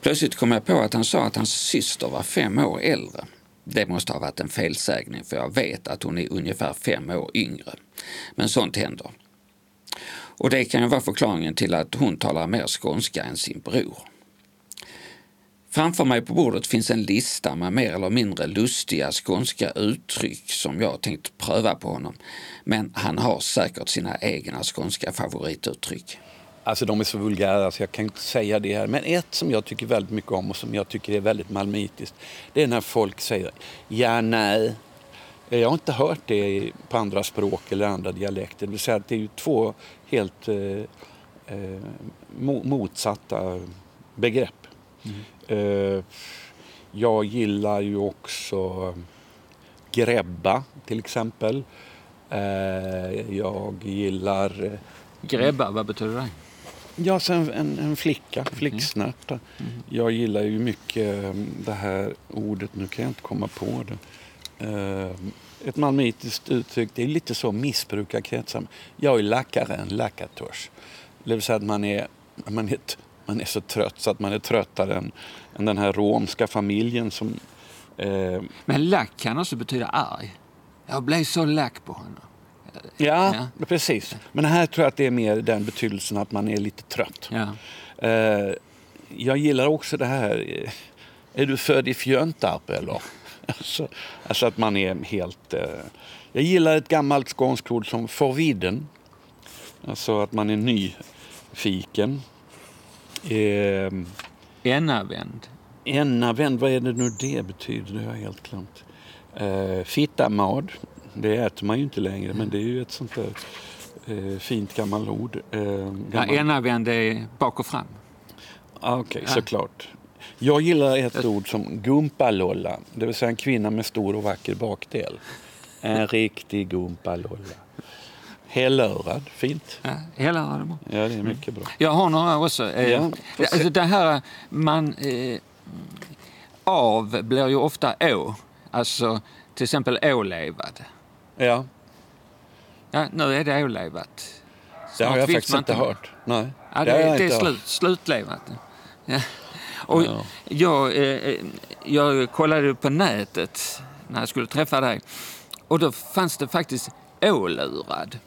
Plötsligt kom jag på att han sa att hans syster var fem år äldre. Det måste ha varit en felsägning för jag vet att hon är ungefär fem år yngre. Men sånt händer. Och det kan ju vara förklaringen till att hon talar mer skånska än sin bror. Framför mig på bordet finns en lista med mer eller mindre lustiga skånska uttryck som jag tänkt pröva på honom. Men han har säkert sina egna skånska favorituttryck. Alltså de är så vulgära så jag kan inte säga det här. Men ett som jag tycker väldigt mycket om och som jag tycker är väldigt malmitiskt. Det är när folk säger ja, nej. Jag har inte hört det på andra språk eller andra dialekter. Det vill säga att det är ju två helt eh, eh, motsatta begrepp. Mm. Eh, jag gillar ju också gräbba till exempel. Eh, jag gillar... Eh, Gräbba, vad betyder det? Ja, en, en, en flicka, flicksnärta. Mm. Mm. Jag gillar ju mycket ehm, det här ordet, nu kan jag inte komma på det. Uh, ett malmöitiskt uttryck, det är lite så missbrukarkretsar. Jag är lackare än lackators. Det vill säga att man är, man, är, man är så trött så att man är tröttare än, än den här romska familjen som... Uh, Men lack kan också betyda arg. Jag blev så lack på honom. Ja, ja, precis. Men här tror jag att det är mer den betydelsen att man är lite trött. Ja. Uh, jag gillar också det här, är du född i Fjöntarp eller? Alltså, alltså att man är helt... Eh... Jag gillar ett gammalt skånskt ord som förviden. Alltså att man är nyfiken. Eh... Ennavänd. Ennavänd, vad är det nu det betyder? Det har jag helt glömt. Eh, Fittamad, det äter man ju inte längre men det är ju ett sånt där eh, fint gammalt ord. Eh, gammal... Ja, ennavänd är bak och fram. Ah, Okej, okay, såklart. Jag gillar ett ord som gumpalolla, det vill säga en kvinna med stor och vacker bakdel. En riktig gumpalolla. Helörad, fint. Ja, helörad är bra. Ja, det är mycket bra. Jag har några också. Eh, Ja, alltså det här, man... Eh, av blir ju ofta å. Alltså till exempel ålevad. Ja, Ja, nu är det ålevat. det har jag faktiskt man inte hört. Nej, Ja, det, har det är inte hört. slut, slutlevat. Ja. Och Ja. jag, eh, jag kollade på nätet när jag skulle träffa dig och då fanns det faktiskt ålurad.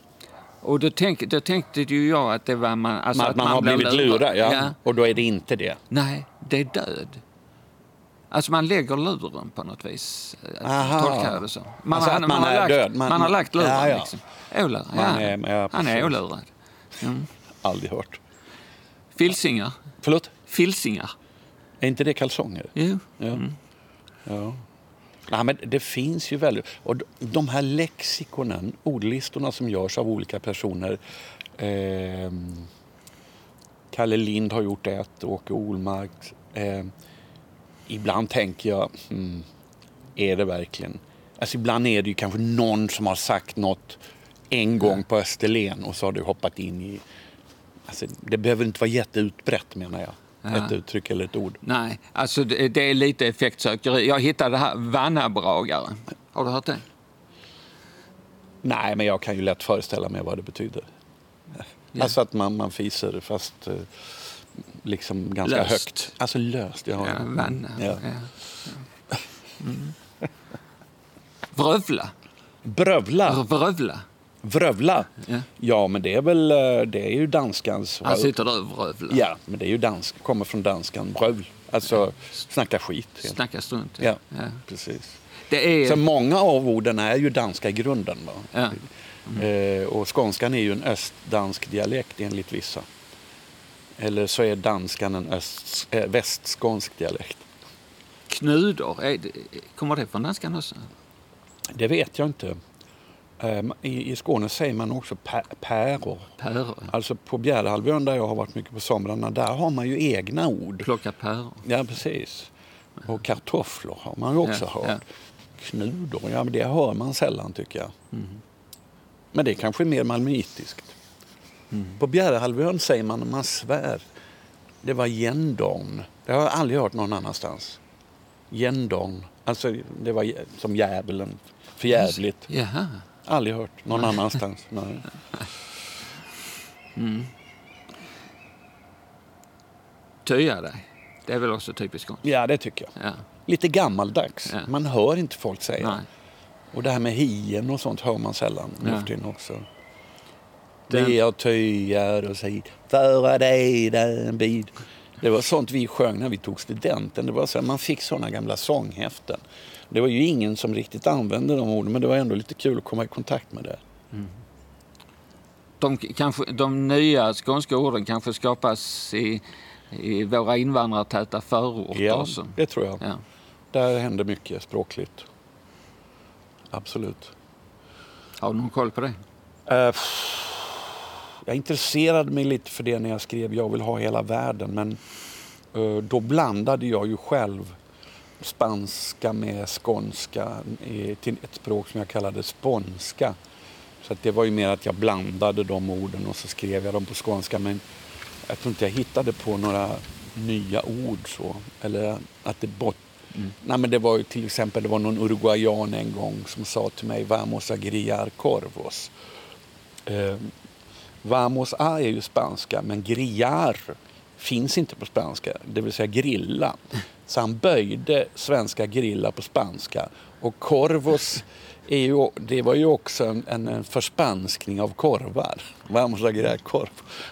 Och då, tänk, då tänkte ju jag att det var man, alltså att man, har blir blivit lurad, ja. ja. Och då är det inte det. Nej, det är död. Alltså man lägger luren på något vis. eh, Aha. Tolkar jag det så. Man, Alltså att man har är lagt, död. Man, Man- har lagt luren Ja, ja. liksom. Ålurad, Man ja. är- ja, Han är ålurad. Mm. Aldrig hört. Filsingar. Förlåt? Filsingar. Är inte det kalsonger? Jo. Ja. ja. Nej, men det finns ju väldigt... Och de- här lexikonen, ordlistorna som görs av olika personer. ehm, Kalle Lind har gjort ett, Åke Olmark. ehm, ibland tänker jag, hmm, är det verkligen... Alltså ibland är det ju kanske någon som har sagt något en gång på Österlen och så har det hoppat in i... Alltså, det behöver inte vara jätteutbrett menar jag. Ja. Ett uttryck eller ett ord. Nej, alltså det, det är lite effektsökeri. Jag hittade det här vannabragare. Har du hört det? Nej, men jag kan ju lätt föreställa mig vad det betyder. Ja. Alltså att man, man fiser fast eh, liksom ganska Löst. högt. Alltså löst, ja. Ja, vanna. Ja. Ja. Ja. Mm. Vrövla. Brövla, Vrövla. vrövla. Ja. Ja, men det är väl, eh, det är ju danskans... Här sitter du och vrövlar. Ja, men det är ju dansk, kommer från danskan, brövl. Alltså snacka skit. helt. Snacka strunt. Ja, Ja. precis. Det är... Så många av orden är ju danska i grunden. Va? Ja. Eh, och skånskan är ju en östdansk dialekt enligt vissa. Eller så är danskan en öst, eh, västskånsk dialekt. Knudor. Är det, kommer det från danskan också? Det vet jag inte. Eh, I, I Skåne säger man också pä- päror. Päror. Alltså på Bjärehalvön där jag har varit mycket på somrarna, där har man ju egna ord. Plocka päror. Ja, precis. Och kartofflor har man ju också Ja, hört. ja. Knudor, ja men det hör man sällan tycker jag. Mm. Men det är kanske mer malmöitiskt. Mm. På Bjärehalvön säger man man svär. Det var gendorn. Det har jag aldrig hört någon annanstans. Gendorn. Alltså det var som djävulen. Förjävligt. Jaha. Aldrig hört någon annanstans. Nej. Töja dig. Det är väl också typiskt skånskt? Ja, det tycker jag. Ja. Lite gammaldags. Ja. Man hör inte folk säga. Nej. Och det här med hien och sånt hör man sällan nu Ja. också. Det är töjar och säger föra dig den bid. Det var sånt vi sjöng när vi tog studenten. Det var så här, man fick såna gamla sånghäften. Det var ju ingen som riktigt använde de orden men det var ändå lite kul att komma i kontakt med det. De, kanske, de nya skånska orden kanske skapas i, i våra invandrartäta förorter Ja, också. det tror jag. Ja. Där händer mycket språkligt. Absolut. Har du någon koll på det? Eh, jag intresserade mig lite för det när jag skrev Jag vill ha hela världen men eh, då blandade jag ju själv spanska med skånska till ett språk som jag kallade spånska. Så det var ju mer att jag blandade de orden och så skrev jag dem på skånska men jag tror inte jag hittade på några nya ord så. Eller att det bort... Nej men det var ju till exempel det var någon uruguayan en gång som sa till mig Vamos a grillar corvos. Eh, vamos a är ju spanska men grillar finns inte på spanska, det vill säga grilla. Så han böjde svenska grilla på spanska. Och corvos är ju, det var ju också en, en, förspanskning av korvar. Vamos a grillar.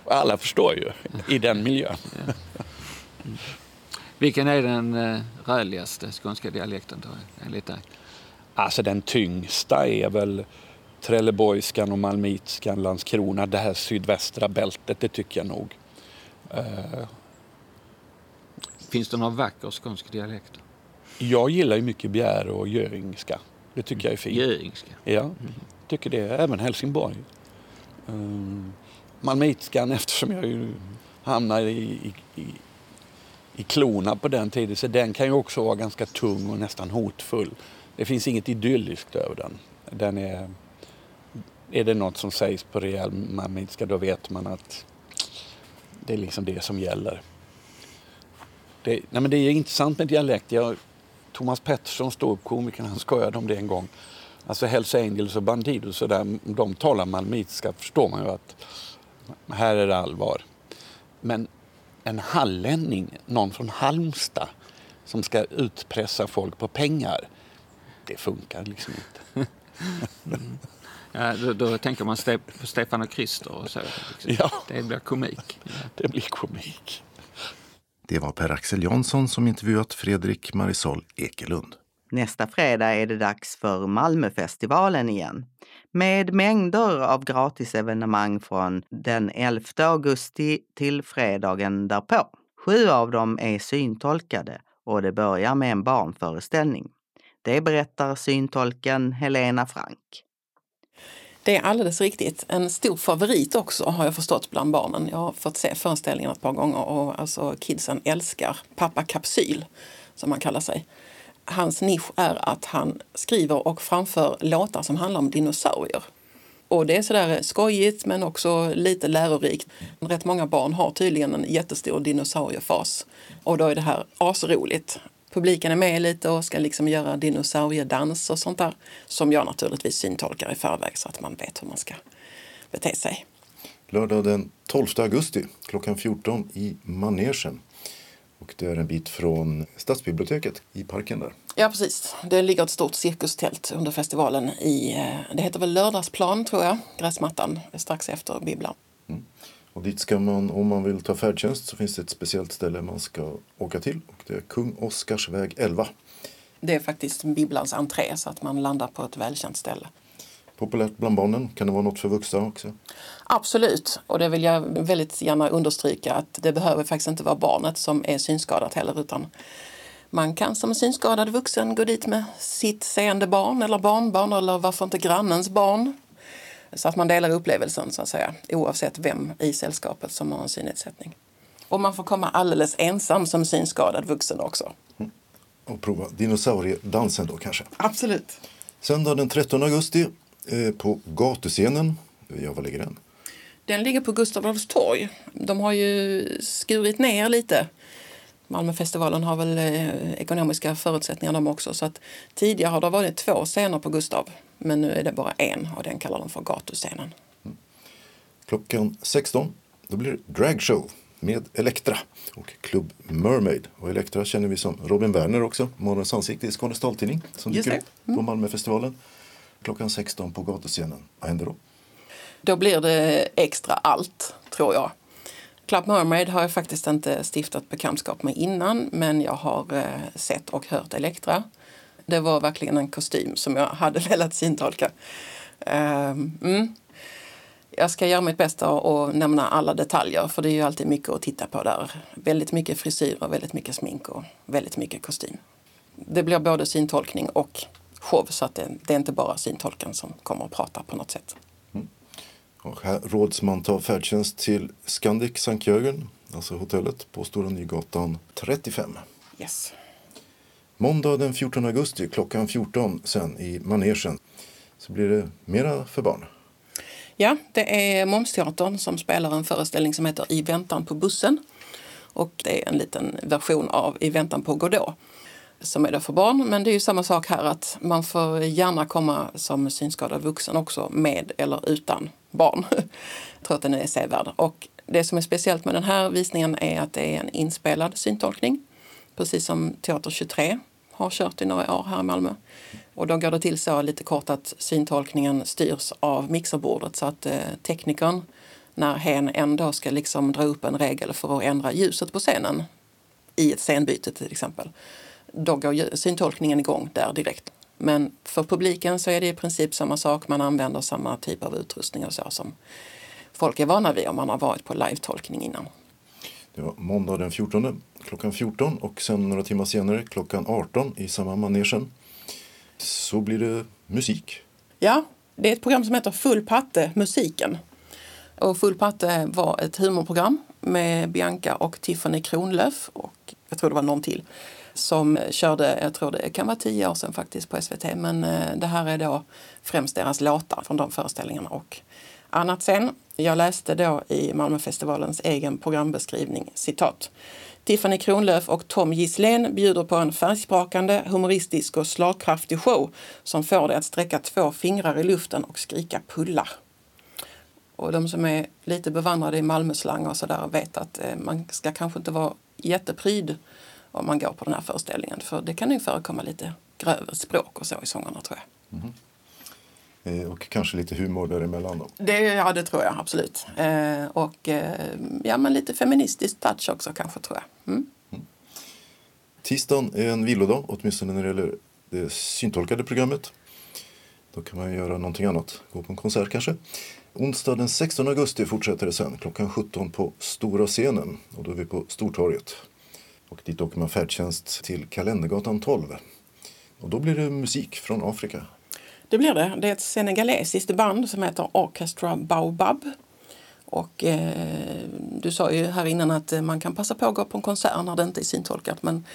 Och alla förstår ju i den miljön. Vilken är den eh, skånska dialekten då, enligt dig? Alltså den tyngsta är väl Trelleborgskan och Malmitskan, Landskrona, det här sydvästra bältet, det tycker jag nog. Uh, Finns det några vacker skånsk dialekt? Jag gillar ju mycket Bjäre och Göringska. Det tycker jag är fint. Göringska? Ja, mm. tycker det. Även Helsingborg. Um, Malmitskan eftersom jag ju hamnade i, i, i klona på den tiden så den kan ju också vara ganska tung och nästan hotfull. Det finns inget idylliskt över den. Den är, är det något som sägs på rejäl malmitska då vet man att det är liksom det som gäller. Det, nej men det är intressant med dialekt. Jag, Thomas Pettersson, ståuppkomikern, han skojade om det en gång. Alltså Hells Angels och Bandidos, så där, de talar malmitiska förstår man ju att här är det allvar. Men en hallänning, någon från Halmstad som ska utpressa folk på pengar, det funkar liksom inte. mm. Ja, då, då, tänker man på Stefan och Krister och så. Liksom. Ja. Det blir komik. Ja. Det blir komik. Det var Per-Axel Jansson som intervjuat Fredrik Marisol Ekelund. Nästa fredag är det dags för Malmöfestivalen igen. Med mängder av gratisevenemang från den 11 augusti till fredagen därpå. Sju av dem är syntolkade och det börjar med en barnföreställning. Det berättar syntolken Helena Frank. Det är alldeles riktigt. En stor favorit också har jag förstått bland barnen. Jag har fått se föreställningen ett par gånger och alltså kidsen älskar pappa Kapsyl som han kallar sig. Hans nisch är att han skriver och framför låtar som handlar om dinosaurier. Och det är sådär skojigt men också lite lärorikt. Rätt många barn har tydligen en jättestor dinosauriefas. Och då är det här asroligt publiken är med lite och ska liksom göra dinosauriedans och sånt där. Som jag naturligtvis syntolkar i förväg så att man vet hur man ska bete sig. Lördag den 12 augusti klockan 14 i Manegen. Och det är en bit från Stadsbiblioteket i parken där. Ja precis. Det ligger ett stort cirkustält under festivalen i, eh, det heter väl Lördagsplan tror jag, gräsmattan strax efter bibblan. Och dit ska man, om man vill ta färdtjänst, så finns det ett speciellt ställe man ska åka till. Och det är Kung Oscarsväg 11. Det är faktiskt bibblans entré så att man landar på ett välkänt ställe. Populärt bland barnen. Kan det vara något för vuxna också? Absolut, och det vill jag väldigt gärna understryka att det behöver faktiskt inte vara barnet som är synskadat heller utan man kan som synskadad vuxen gå dit med sitt seende barn eller barnbarn eller varför inte grannens barn så att man delar upplevelsen så att säga, oavsett vem i sällskapet som har en synnedsättning. Och man får komma alldeles ensam som synskadad vuxen också. Mm. Och prova dinosauriedansen då kanske? Absolut. Söndag den 13 augusti eh, på gatuscenen. Ja, var ligger den? Den ligger på Gustav Adolfs torg. De har ju skurit ner lite. Malmöfestivalen har väl eh, ekonomiska förutsättningar de också. Så att tidigare har det varit två scener på Gustav. Men nu är det bara en och den kallar de för gatuscenen. Mm. Klockan 16 då blir det dragshow med Elektra och Club Mermaid. Och Elektra känner vi som Robin Werner också, Morgonens ansikte i Skånes taltidning som dyker upp mm. på Malmöfestivalen. Klockan 16 på gatuscenen. Vad händer då? Då blir det extra allt, tror jag. Club Mermaid har jag faktiskt inte stiftat bekantskap med innan men jag har eh, sett och hört Elektra. Det var verkligen en kostym som jag hade velat syntolka. Um, mm. Jag ska göra mitt bästa och nämna alla detaljer för det är ju alltid mycket att titta på där. Väldigt mycket frisyrer, väldigt mycket smink och väldigt mycket kostym. Det blir både syntolkning och show så att det, det är inte bara syntolken som kommer att prata på något sätt. Mm. Och här råds man ta färdtjänst till Scandic Sankt Jörgen, alltså hotellet på Stora Nygatan 35. Yes. Måndag den 14 augusti klockan 14 sen i manegen så blir det mera för barn. Ja, det är Momsteatern som spelar en föreställning som heter I väntan på bussen. Och det är en liten version av I väntan på Godot som är det för barn. Men det är ju samma sak här att man får gärna komma som synskadad vuxen också med eller utan barn. Jag tror att den är sevärd. Och det som är speciellt med den här visningen är att det är en inspelad syntolkning precis som Teater 23 har kört i några år här i Malmö. Och då går det till så lite kort att syntolkningen styrs av mixerbordet så att eh, teknikern när hen ändå ska liksom dra upp en regel för att ändra ljuset på scenen i ett scenbyte till exempel. Då går syntolkningen igång där direkt. Men för publiken så är det i princip samma sak. Man använder samma typ av utrustning och så som folk är vana vid om man har varit på live-tolkning innan. Det var måndag den 14 klockan 14 och sen några timmar senare klockan 18 i samma manegen så blir det musik. Ja, det är ett program som heter Full patte musiken. Och Full patte var ett humorprogram med Bianca och Tiffany Kronlöf och jag tror det var någon till som körde, jag tror det kan vara tio år sedan faktiskt på SVT, men eh, det här är då främst deras låtar från de föreställningarna och annat sen. Jag läste då i Malmöfestivalens egen programbeskrivning citat. Tiffany Kronlöf och Tom Gisslén bjuder på en färgsprakande, humoristisk och slagkraftig show som får dig att sträcka två fingrar i luften och skrika pulla. Och de som är lite bevandrade i Malmöslang och sådär vet att eh, man ska kanske inte vara jättepryd om man går på den här föreställningen. För det kan ju förekomma lite grövre språk och så i sångerna tror jag. Mm. Eh, och kanske lite humor däremellan då? Det, ja, det tror jag absolut. Eh, och eh, ja, men lite feministisk touch också kanske tror jag. Mm. Mm. Tisdagen är en vilodag, åtminstone när det gäller det syntolkade programmet. Då kan man göra någonting annat, gå på en konsert kanske. Onsdag den 16 augusti fortsätter det sen klockan 17 på Stora scenen och då är vi på Stortorget. Och dit åker man färdtjänst till Kalendergatan 12. Och då blir det musik från Afrika. Det blir det. Det är ett senegalesiskt band som heter Orchestra Baobab. Och eh, du sa ju här innan att eh, man kan passa på att gå på en konsert när det inte är syntolkat. Men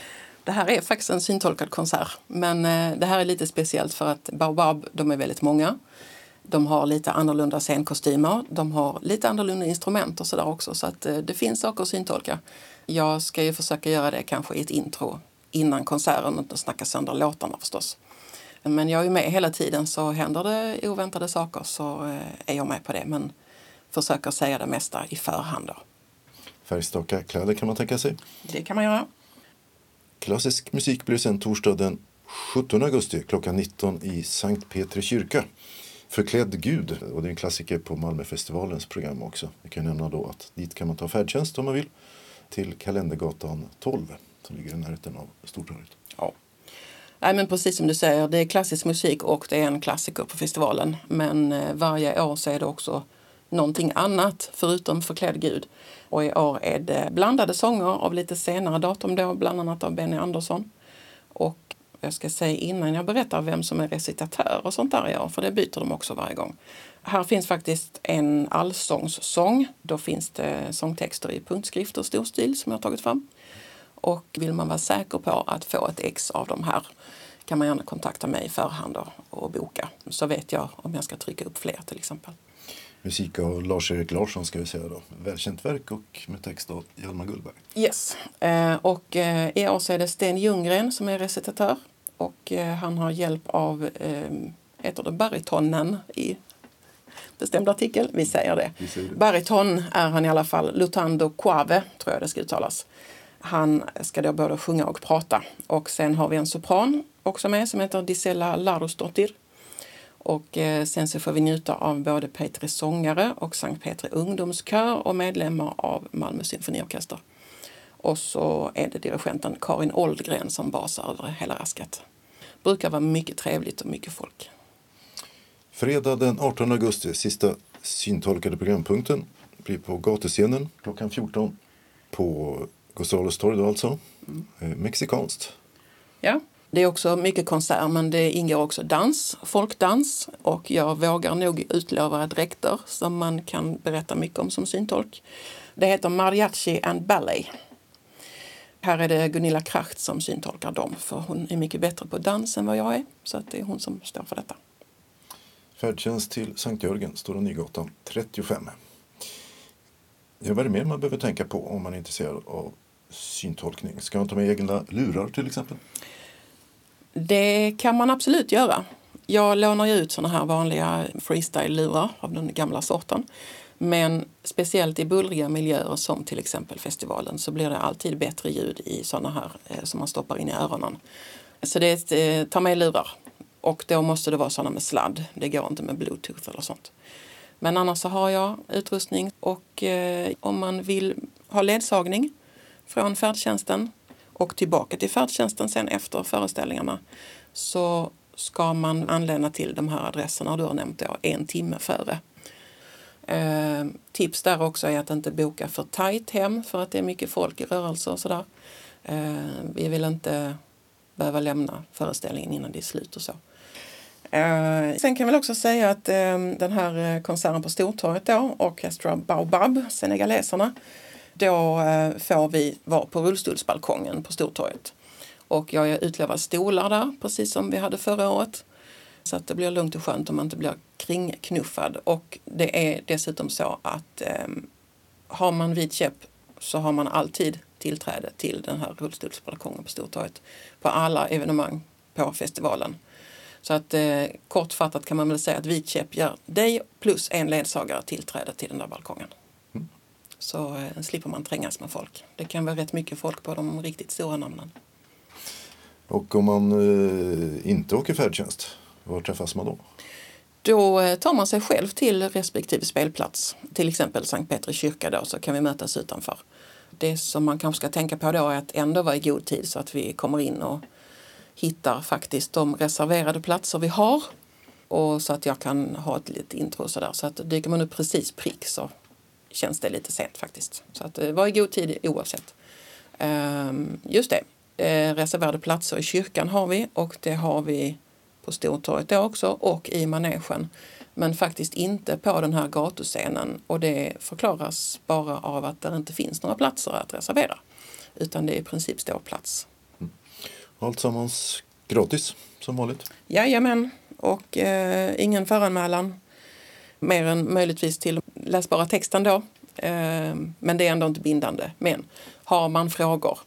det här är faktiskt en syntolkad konsert. Men eh, det här är lite speciellt för att Baobab, de är väldigt många. De har lite annorlunda scenkostymer. De har lite annorlunda instrument och sådär också. Så att eh, det finns saker att syntolka. Jag ska ju försöka göra det kanske i ett intro innan konserten och inte snacka sönder låtarna förstås. Men jag är med hela tiden så händer det oväntade saker så eh, är jag med på det. Men försöker säga det mesta i förhand. Då. Färgstaka kläder kan man tänka sig. Det kan man göra. Klassisk musik blir sen torsdag den 17 augusti klockan 19 i Sankt Petri kyrka. Förklädd Gud, och det är en klassiker på Malmöfestivalens program också. Vi kan nämna då att dit kan man ta färdtjänst om man vill till Kalendergatan 12 som ligger i närheten av Stortorget. Ja. Nej, men precis som du säger, det är klassisk musik och det är en klassiker på festivalen. Men eh, varje år så är det också någonting annat förutom Förklädd Gud. Och i år är det blandade sånger av lite senare datum då, bland annat av Benny Andersson. Och jag ska säga innan jag berättar vem som är recitatör och sånt där i år, för det byter de också varje gång. Här finns faktiskt en allsångssång. Då finns det sångtexter i punktskrift och storstil som jag har tagit fram. Och vill man vara säker på att få ett ex av de här kan man gärna kontakta mig i förhand och boka. Så vet jag om jag ska trycka upp fler till exempel. Musik av Lars-Erik Larsson ska vi säga då. Välkänt verk och med text av Hjalmar Gullberg. Yes. Eh, och eh, i år så är det Sten Ljunggren som är recitatör. Och eh, han har hjälp av, eh, heter det baritonen i bestämd artikel? Vi säger det. Vi säger det. Bariton är han i alla fall. Lutando Quave tror jag det ska uttalas. Han ska då både sjunga och prata. Och sen har vi en sopran också med som heter Disella Larusdottir. Och eh, sen så får vi njuta av både Petri sångare och Sankt Petri ungdomskör och medlemmar av Malmö symfoniorkester. Och så är det dirigenten Karin Oldgren som basar över hela rasket. Brukar vara mycket trevligt och mycket folk. Fredag den 18 augusti, sista syntolkade programpunkten, blir på gatuscenen klockan 14 på Torg då alltså. Mm. Eh, mexikanskt. Ja, det är också mycket konsert men det ingår också dans, folkdans och jag vågar nog utlova dräkter som man kan berätta mycket om som syntolk. Det heter Mariachi and Ballet. Här är det Gunilla Kracht som syntolkar dem för hon är mycket bättre på dans än vad jag är. Så att det är hon som står för detta. Färdtjänst till Sankt Jörgen, Stora Nygatan 35. Ja, vad är det mer man behöver tänka på om man är intresserad av syntolkning? Ska man ta med egna lurar till exempel? Det kan man absolut göra. Jag lånar ju ut såna här vanliga freestyle-lurar av den gamla sorten. Men speciellt i bullriga miljöer som till exempel festivalen så blir det alltid bättre ljud i såna här eh, som man stoppar in i öronen. Så det är ett, eh, ta med lurar. Och då måste det vara såna med sladd. Det går inte med bluetooth eller sånt. Men annars så har jag utrustning och eh, om man vill ha ledsagning från färdtjänsten och tillbaka till färdtjänsten sen efter föreställningarna så ska man anlända till de här adresserna du har nämnt då, en timme före. Eh, tips där också är att inte boka för tajt hem för att det är mycket folk i rörelse och sådär. Eh, vi vill inte behöva lämna föreställningen innan det är slut och så. Eh, sen kan vi också säga att eh, den här konserten på Stortorget då, Orchestra Baobab, senegaleserna, då eh, får vi vara på rullstolsbalkongen på Stortorget. Och jag är utlovad stolar där, precis som vi hade förra året. Så att det blir lugnt och skönt om man inte blir kringknuffad. Och det är dessutom så att eh, har man vit käpp så har man alltid tillträde till den här rullstolsbalkongen på Stortorget på alla evenemang på festivalen. Så att eh, kortfattat kan man väl säga att vit käpp ger dig plus en ledsagare tillträde till den där balkongen. Så eh, slipper man trängas med folk. Det kan vara rätt mycket folk på de riktigt stora namnen. Och om man eh, inte åker färdtjänst, var träffas man då? Då eh, tar man sig själv till respektive spelplats. Till exempel Sankt Petri kyrka då, så kan vi mötas utanför. Det som man kanske ska tänka på då är att ändå vara i god tid så att vi kommer in och hittar faktiskt de reserverade platser vi har. Och så att jag kan ha ett litet intro sådär. Så att dyker man upp precis prick så känns det lite sent faktiskt. Så att eh, var i god tid oavsett. Um, just det, eh, reserverade platser i kyrkan har vi och det har vi på Stortorget då också och i manegen. Men faktiskt inte på den här gatuscenen och det förklaras bara av att det inte finns några platser att reservera. Utan det är i princip ståplats. Mm. Alltsammans gratis som vanligt? Jajamän, och eh, ingen föranmälan. Mer än möjligtvis till läsbara texten då. Eh, men det är ändå inte bindande. Men har man frågor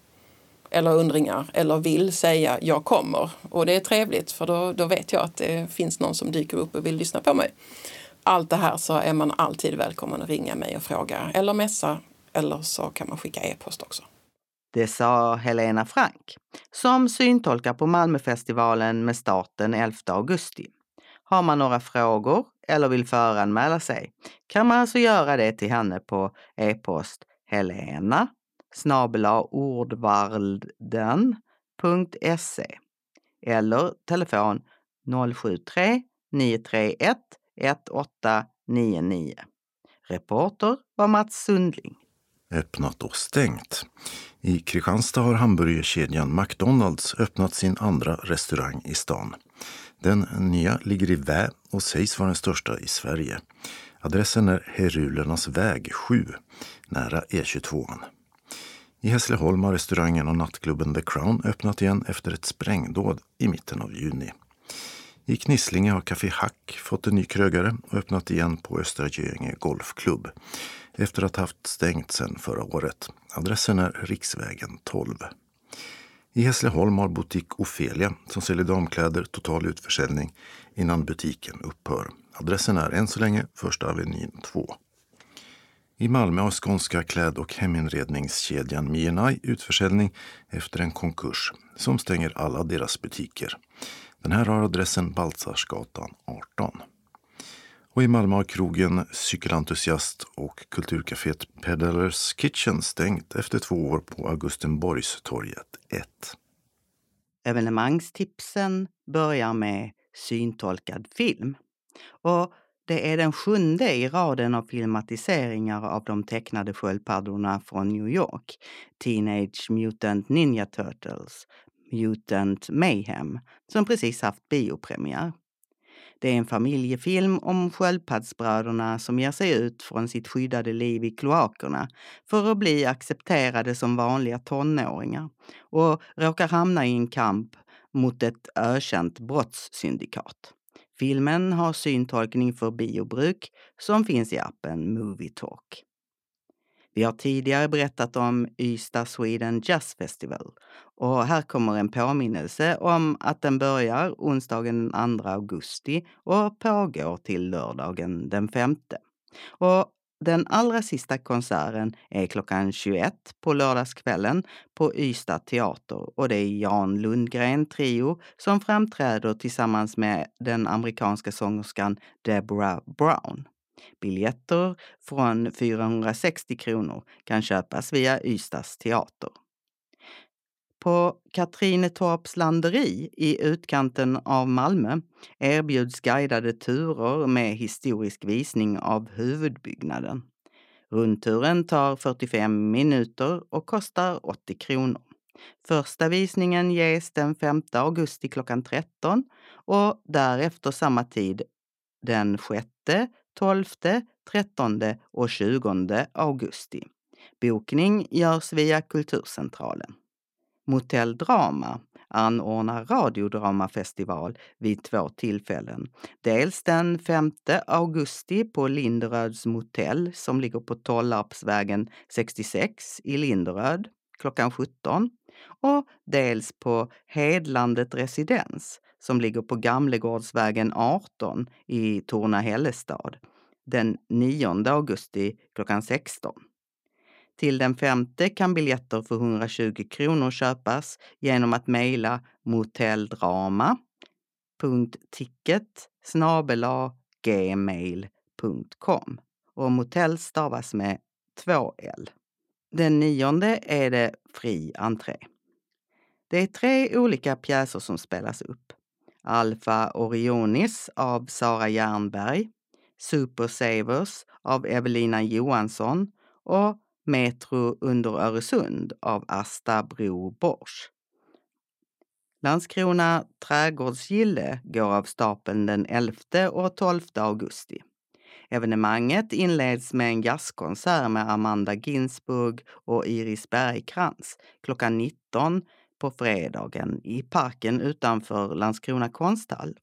eller undringar eller vill säga jag kommer. Och det är trevligt för då, då vet jag att det finns någon som dyker upp och vill lyssna på mig. Allt det här så är man alltid välkommen att ringa mig och fråga eller messa eller så kan man skicka e-post också. Det sa Helena Frank, som syntolkar på Malmöfestivalen med start den 11 augusti. Har man några frågor eller vill föranmäla sig kan man alltså göra det till henne på e-post helena snabela eller telefon 073 931 1899. Reporter var Mats Sundling. Öppnat och stängt. I Kristianstad har hamburgerkedjan McDonalds öppnat sin andra restaurang i stan. Den nya ligger i Vä och sägs vara den största i Sverige. Adressen är Herulernas väg 7, nära E22. I Hässleholm har restaurangen och nattklubben The Crown öppnat igen efter ett sprängdåd i mitten av juni. I Knislinge har Café Hack fått en ny krögare och öppnat igen på Östra Göinge Golfklubb efter att ha haft stängt sedan förra året. Adressen är Riksvägen 12. I Hässleholm har butik Ofelia som säljer damkläder total utförsäljning innan butiken upphör. Adressen är än så länge Första Avenyn 2. I Malmö har skånska kläd och heminredningskedjan Mienai utförsäljning efter en konkurs som stänger alla deras butiker. Den här har adressen Baltzarsgatan 18. Och i Malmö har krogen Cykelentusiast och kulturcaféet Peddlers Kitchen stängt efter två år på Augustenborgstorget 1. Evenemangstipsen börjar med syntolkad film. Och det är den sjunde i raden av filmatiseringar av de tecknade sköldpaddorna från New York, Teenage Mutant Ninja Turtles, Mutant Mayhem, som precis haft biopremiär. Det är en familjefilm om sköldpaddsbröderna som ger sig ut från sitt skyddade liv i kloakerna för att bli accepterade som vanliga tonåringar och råkar hamna i en kamp mot ett ökänt brottssyndikat. Filmen har syntolkning för biobruk som finns i appen Movietalk. Vi har tidigare berättat om Ystad Sweden Jazz Festival och här kommer en påminnelse om att den börjar onsdagen den 2 augusti och pågår till lördagen den 5. Och den allra sista konserten är klockan 21 på lördagskvällen på Ystad teater och det är Jan Lundgren Trio som framträder tillsammans med den amerikanska sångerskan Deborah Brown. Biljetter från 460 kronor kan köpas via Ystads teater. På Katrinetorps landeri i utkanten av Malmö erbjuds guidade turer med historisk visning av huvudbyggnaden. Rundturen tar 45 minuter och kostar 80 kronor. Första visningen ges den 5 augusti klockan 13 och därefter samma tid den 6, 12, 13 och 20 augusti. Bokning görs via Kulturcentralen. Motell Drama anordnar radiodramafestival vid två tillfällen. Dels den 5 augusti på Linderöds motell som ligger på Tollarpsvägen 66 i Linderöd klockan 17 och dels på Hedlandet residens som ligger på Gamlegårdsvägen 18 i Torna-Hällestad den 9 augusti klockan 16. Till den femte kan biljetter för 120 kronor köpas genom att mejla motelldrama.ticket gmail.com och motell stavas med två L. Den nionde är det fri entré. Det är tre olika pjäser som spelas upp. Alfa Orionis av Sara Jernberg, Super Savers av Evelina Johansson och Metro under Öresund av Asta Bro Borsch. Landskrona trädgårdsgille går av stapeln den 11 och 12 augusti. Evenemanget inleds med en jazzkonsert med Amanda Ginsburg och Iris Bergkrans klockan 19 på fredagen i parken utanför Landskrona konsthall.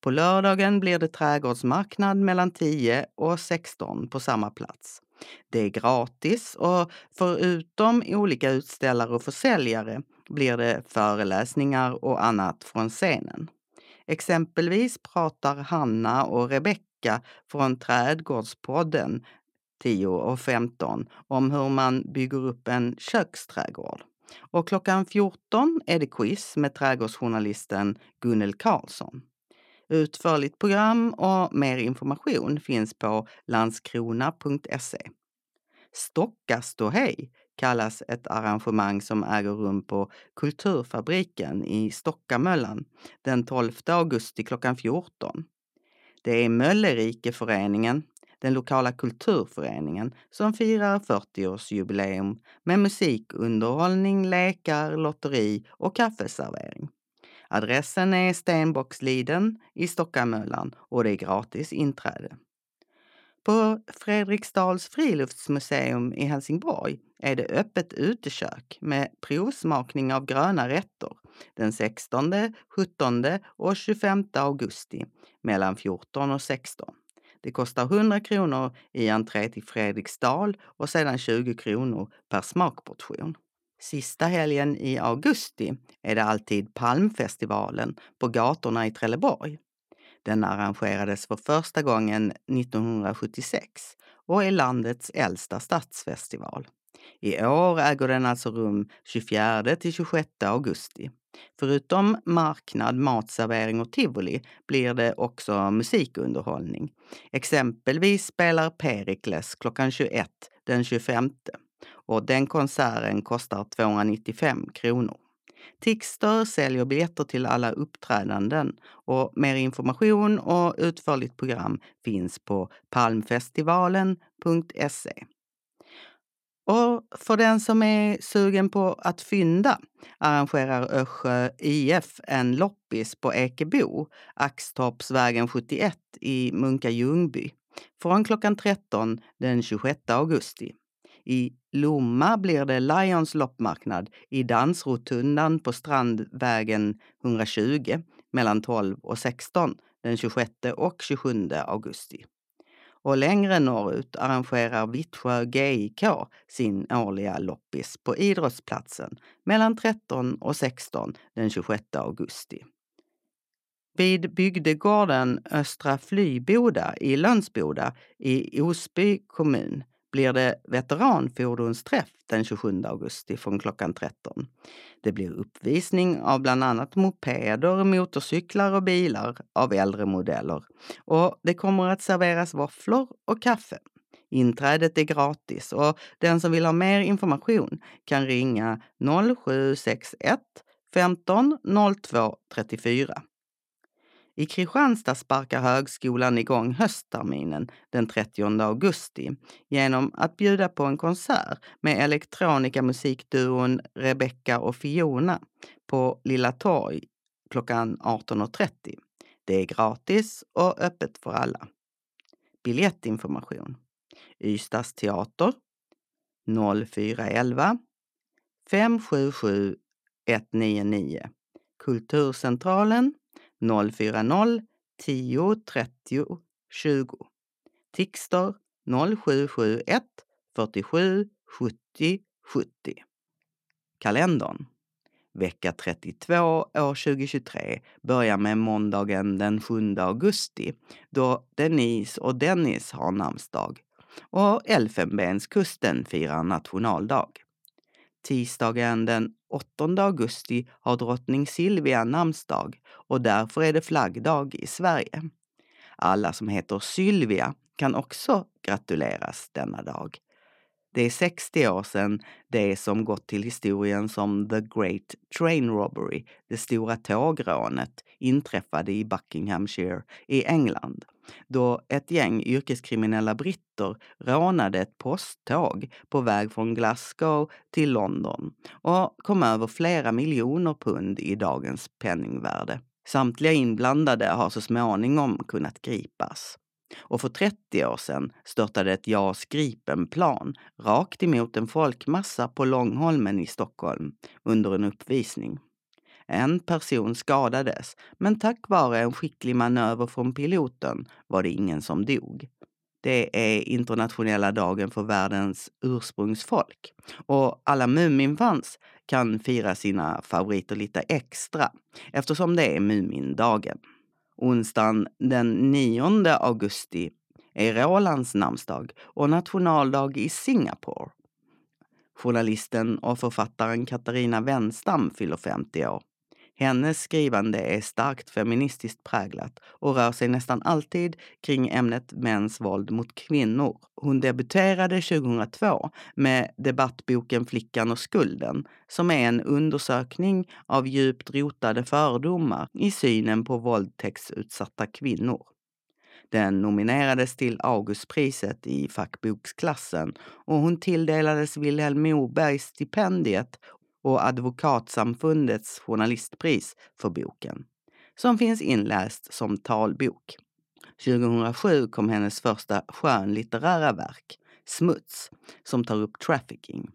På lördagen blir det trädgårdsmarknad mellan 10 och 16 på samma plats. Det är gratis och förutom olika utställare och försäljare blir det föreläsningar och annat från scenen. Exempelvis pratar Hanna och vecka från Trädgårdspodden 10 och 15 om hur man bygger upp en köksträdgård. Och klockan 14 är det quiz med trädgårdsjournalisten Gunnel Karlsson. Utförligt program och mer information finns på landskrona.se. Stocka ståhej kallas ett arrangemang som äger rum på Kulturfabriken i Stockamöllan den 12 augusti klockan 14. Det är Möllerikeföreningen, den lokala kulturföreningen, som firar 40-årsjubileum med musikunderhållning, lekar, lotteri och kaffeservering. Adressen är Stenbocksliden i Stockamöllan och det är gratis inträde. På Fredriksdals friluftsmuseum i Helsingborg är det öppet utekök med provsmakning av gröna rätter den 16, 17 och 25 augusti mellan 14 och 16. Det kostar 100 kronor i entré till Fredriksdal och sedan 20 kronor per smakportion. Sista helgen i augusti är det alltid Palmfestivalen på gatorna i Trelleborg. Den arrangerades för första gången 1976 och är landets äldsta stadsfestival. I år äger den alltså rum 24 till 26 augusti. Förutom marknad, matservering och tivoli blir det också musikunderhållning. Exempelvis spelar Perikles klockan 21 den 25 och den konserten kostar 295 kronor. Tickstör säljer biljetter till alla uppträdanden och mer information och utförligt program finns på palmfestivalen.se. Och för den som är sugen på att fynda arrangerar Össjö IF en loppis på Ekebo, Axtorpsvägen 71 i Munka Ljungby, från klockan 13 den 26 augusti. I Lomma blir det Lions loppmarknad i Dansrotundan på Strandvägen 120 mellan 12 och 16 den 26 och 27 augusti. Och längre norrut arrangerar Vittsjö GIK sin årliga loppis på idrottsplatsen mellan 13 och 16 den 26 augusti. Vid bygdegården Östra Flyboda i Lönsboda i Osby kommun blir det veteranfordonsträff den 27 augusti från klockan 13. Det blir uppvisning av bland annat mopeder, motorcyklar och bilar av äldre modeller. Och det kommer att serveras våfflor och kaffe. Inträdet är gratis och den som vill ha mer information kan ringa 0761 15 02 34. I Kristianstad sparkar högskolan igång höstterminen den 30 augusti genom att bjuda på en konsert med elektronikamusikduon Rebecca och Fiona på Lilla Torg klockan 18.30. Det är gratis och öppet för alla. Biljettinformation. Ystads teater 0411 577 199. Kulturcentralen 040 10 30 20. Tixter 0771 47 70 70. Kalendern. Vecka 32 år 2023 börjar med måndagen den 7 augusti då Denise och Dennis har namnsdag och Elfenbenskusten firar nationaldag. Tisdagen den 8 augusti har drottning Silvia namnsdag och därför är det flaggdag i Sverige. Alla som heter Sylvia kan också gratuleras denna dag. Det är 60 år sedan det som gått till historien som The Great Train Robbery, det stora tågrånet, inträffade i Buckinghamshire i England då ett gäng yrkeskriminella britter rånade ett posttåg på väg från Glasgow till London och kom över flera miljoner pund i dagens penningvärde. Samtliga inblandade har så småningom kunnat gripas. Och för 30 år sedan störtade ett JAS Gripen-plan rakt emot en folkmassa på Långholmen i Stockholm under en uppvisning. En person skadades, men tack vare en skicklig manöver från piloten var det ingen som dog. Det är internationella dagen för världens ursprungsfolk. Och alla Muminfans kan fira sina favoriter lite extra eftersom det är Mumindagen. Onsdagen den 9 augusti är Rolands namnsdag och nationaldag i Singapore. Journalisten och författaren Katarina Wenstam fyller 50 år. Hennes skrivande är starkt feministiskt präglat och rör sig nästan alltid kring ämnet mäns våld mot kvinnor. Hon debuterade 2002 med debattboken Flickan och skulden som är en undersökning av djupt rotade fördomar i synen på våldtäktsutsatta kvinnor. Den nominerades till Augustpriset i fackboksklassen och hon tilldelades Vilhelm Mobergs stipendiet och Advokatsamfundets journalistpris för boken, som finns inläst som talbok. 2007 kom hennes första skönlitterära verk, Smuts, som tar upp trafficking.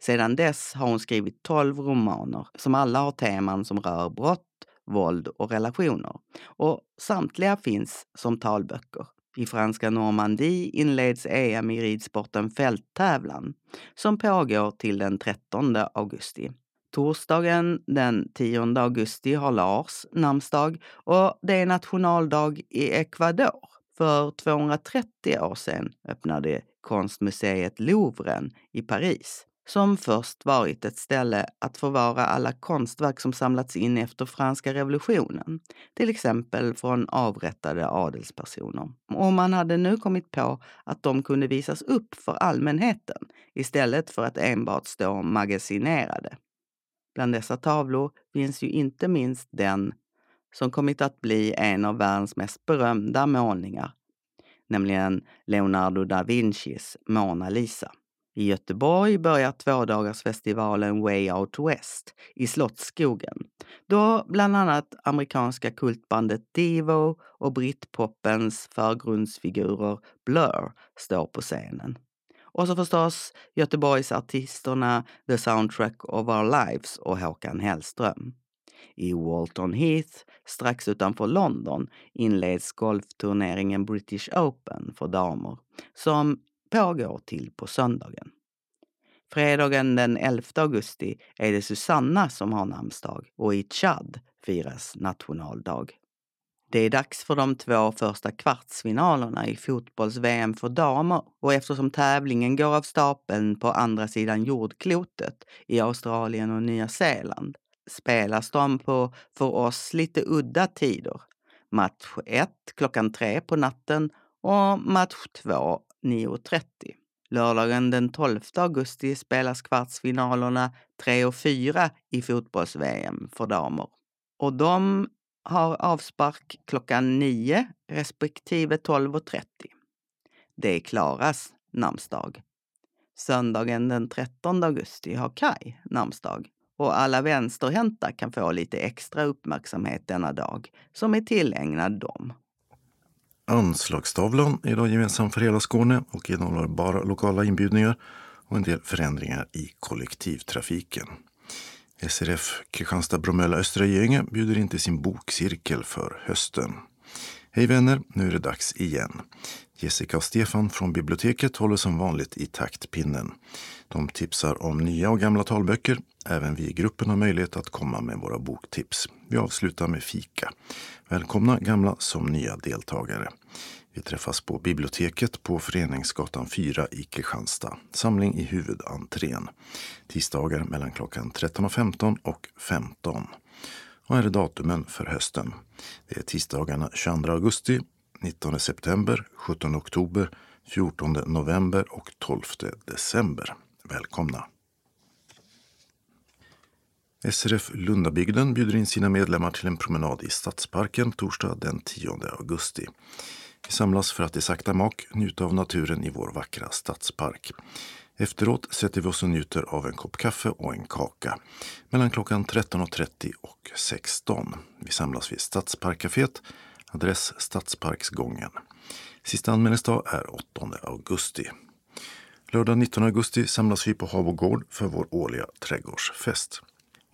Sedan dess har hon skrivit tolv romaner som alla har teman som rör brott, våld och relationer. Och samtliga finns som talböcker. I franska Normandie inleds EM i ridsporten fälttävlan som pågår till den 13 augusti. Torsdagen den 10 augusti har Lars namnsdag och det är nationaldag i Ecuador. För 230 år sedan öppnade konstmuseet Louvren i Paris som först varit ett ställe att förvara alla konstverk som samlats in efter franska revolutionen, till exempel från avrättade adelspersoner. Och man hade nu kommit på att de kunde visas upp för allmänheten istället för att enbart stå magasinerade. Bland dessa tavlor finns ju inte minst den som kommit att bli en av världens mest berömda målningar, nämligen Leonardo da Vincis Mona Lisa. I Göteborg börjar tvådagarsfestivalen Way Out West i Slottsskogen då bland annat amerikanska kultbandet Devo och britpopens förgrundsfigurer Blur står på scenen. Och så förstås Göteborgsartisterna The Soundtrack of Our Lives och Håkan Hellström. I Walton Heath, strax utanför London, inleds golfturneringen British Open för damer som pågår till på söndagen. Fredagen den 11 augusti är det Susanna som har namnsdag och i Tchad firas nationaldag. Det är dags för de två första kvartsfinalerna i fotbolls-VM för damer och eftersom tävlingen går av stapeln på andra sidan jordklotet i Australien och Nya Zeeland spelas de på för oss lite udda tider. Match 1 klockan tre på natten och match 2 9.30. Lördagen den 12 augusti spelas kvartsfinalerna 3 och 4 i fotbolls-VM för damer. Och de har avspark klockan 9 respektive 12.30. Det är Klaras namnsdag. Söndagen den 13 augusti har Kai namnsdag och alla vänsterhänta kan få lite extra uppmärksamhet denna dag som är tillägnad dem. Anslagstavlan är idag gemensam för hela Skåne och innehåller bara lokala inbjudningar och en del förändringar i kollektivtrafiken. SRF Kristianstad Bromölla Östra Göinge bjuder in till sin bokcirkel för hösten. Hej vänner, nu är det dags igen. Jessica och Stefan från biblioteket håller som vanligt i taktpinnen. De tipsar om nya och gamla talböcker. Även vi i gruppen har möjlighet att komma med våra boktips. Vi avslutar med fika. Välkomna gamla som nya deltagare. Vi träffas på biblioteket på Föreningsgatan 4 i Kristianstad. Samling i huvudentrén. Tisdagar mellan klockan 13.15 och 15. Och här är datumen för hösten. Det är tisdagarna 22 augusti, 19 september, 17 oktober, 14 november och 12 december. Välkomna! SRF Lundabygden bjuder in sina medlemmar till en promenad i Stadsparken torsdag den 10 augusti. Vi samlas för att i sakta mak njuta av naturen i vår vackra stadspark. Efteråt sätter vi oss och njuter av en kopp kaffe och en kaka mellan klockan 13.30 och 16. Vi samlas vid Stadsparkcaféet, adress Stadsparksgången. Sista anmälningsdag är 8 augusti. Lördag 19 augusti samlas vi på Habo gård för vår årliga trädgårdsfest.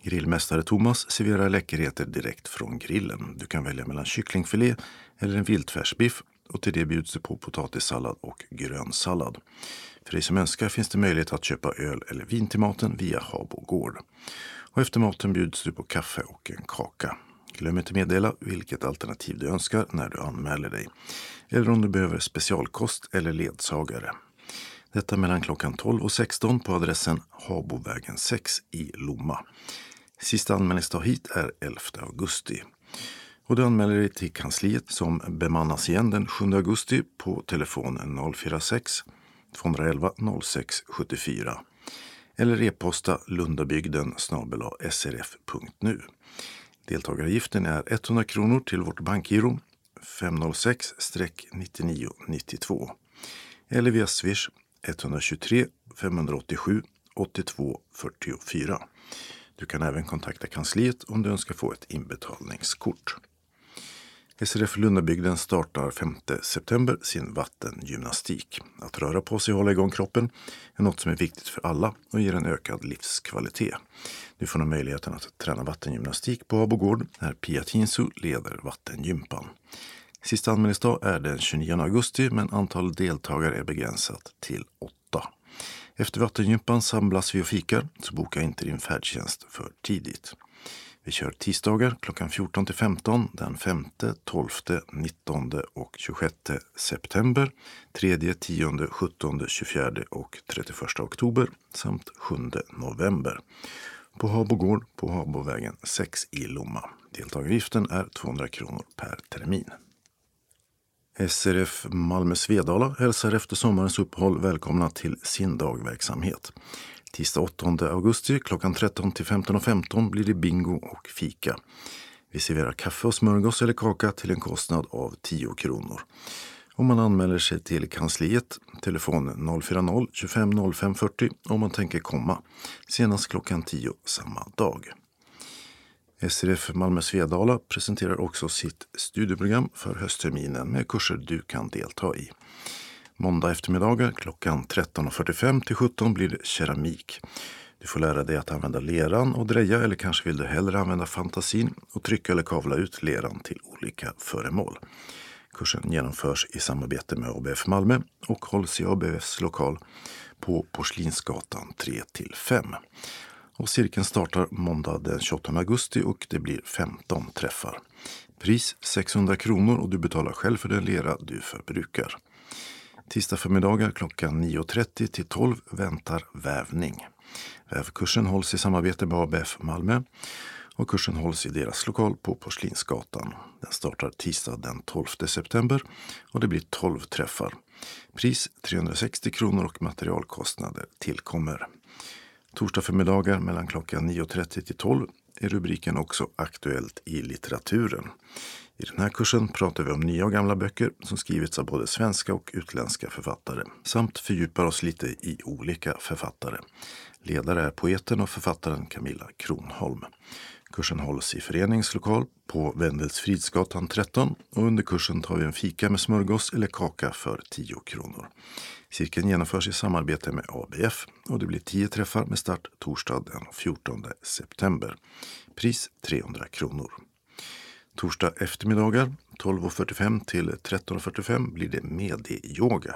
Grillmästare Thomas serverar läckerheter direkt från grillen. Du kan välja mellan kycklingfilé eller en viltfärsbiff och till det bjuds det på potatissallad och grönsallad. För dig som önskar finns det möjlighet att köpa öl eller vin till maten via Habo gård. Och efter maten bjuds du på kaffe och en kaka. Glöm inte meddela vilket alternativ du önskar när du anmäler dig. Eller om du behöver specialkost eller ledsagare. Detta mellan klockan 12 och 16 på adressen Habovägen 6 i Lomma. Sista anmälningsdag hit är 11 augusti. Och du anmäler dig till kansliet som bemannas igen den 7 augusti på telefon 046 211 06 74 eller e-posta lundabygden srf.nu. Deltagaravgiften är 100 kronor till vårt bankgiro 506-9992 eller via swish 123 587 82 44. Du kan även kontakta kansliet om du önskar få ett inbetalningskort. SRF Lundabygden startar 5 september sin vattengymnastik. Att röra på sig och hålla igång kroppen är något som är viktigt för alla och ger en ökad livskvalitet. Du får nu möjligheten att träna vattengymnastik på Abogård när Pia Tinsu leder vattengympan. Sista anmälningsdag är den 29 augusti men antalet deltagare är begränsat till åtta. Efter vattengympan samlas vi och fikar, så boka inte din färdtjänst för tidigt. Vi kör tisdagar klockan 14 till 15 den 5, 12, 19 och 26 september, 3, 10, 17, 24 och 31 oktober samt 7 november. På Habo gård på Habovägen 6 i Lomma. Deltagaravgiften är 200 kronor per termin. SRF Malmö Svedala hälsar efter sommarens uppehåll välkomna till sin dagverksamhet. Tisdag 8 augusti klockan 13 till 15.15 15 blir det bingo och fika. Vi serverar kaffe och smörgås eller kaka till en kostnad av 10 kronor. Om man anmäler sig till kansliet, telefon 040-25 05 40 om man tänker komma. Senast klockan 10 samma dag. SRF Malmö Svedala presenterar också sitt studieprogram för höstterminen med kurser du kan delta i. Måndag eftermiddagar klockan 13.45 till 17 blir det keramik. Du får lära dig att använda leran och dreja eller kanske vill du hellre använda fantasin och trycka eller kavla ut leran till olika föremål. Kursen genomförs i samarbete med ABF Malmö och hålls i ABFs lokal på Porslinsgatan 3 5. Och cirkeln startar måndag den 28 augusti och det blir 15 träffar. Pris 600 kronor och du betalar själv för den lera du förbrukar. Tisdag förmiddagar klockan 9.30 till 12 väntar vävning. Vävkursen hålls i samarbete med ABF Malmö och kursen hålls i deras lokal på Porslinsgatan. Den startar tisdag den 12 september och det blir 12 träffar. Pris 360 kronor och materialkostnader tillkommer. Torsdag förmiddagar mellan klockan 9.30 till 12 är rubriken också Aktuellt i litteraturen. I den här kursen pratar vi om nya och gamla böcker som skrivits av både svenska och utländska författare samt fördjupar oss lite i olika författare. Ledare är poeten och författaren Camilla Kronholm. Kursen hålls i föreningslokal på Wendelsfridsgatan 13 och under kursen tar vi en fika med smörgås eller kaka för 10 kronor. Cirkeln genomförs i samarbete med ABF och det blir 10 träffar med start torsdag den 14 september. Pris 300 kronor. Torsdag eftermiddagar 12.45 till 13.45 blir det medi-yoga.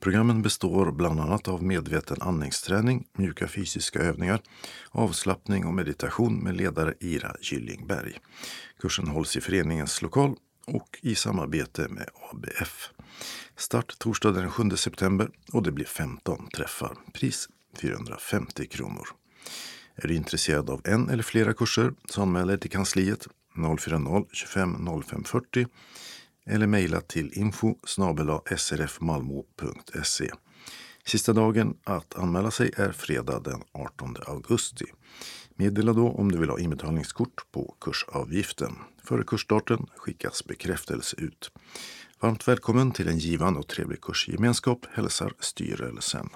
Programmen består bland annat av medveten andningsträning, mjuka fysiska övningar, avslappning och meditation med ledare Ira Gyllingberg. Kursen hålls i föreningens lokal och i samarbete med ABF. Start torsdag den 7 september och det blir 15 träffar. Pris 450 kronor. Är du intresserad av en eller flera kurser så anmäl dig till kansliet 040 25 05 40 eller mejla till info srfmalmo.se. Sista dagen att anmäla sig är fredag den 18 augusti. Meddela då om du vill ha inbetalningskort på kursavgiften. Före kursstarten skickas bekräftelse ut. Varmt välkommen till en givande och trevlig kursgemenskap hälsar styrelsen.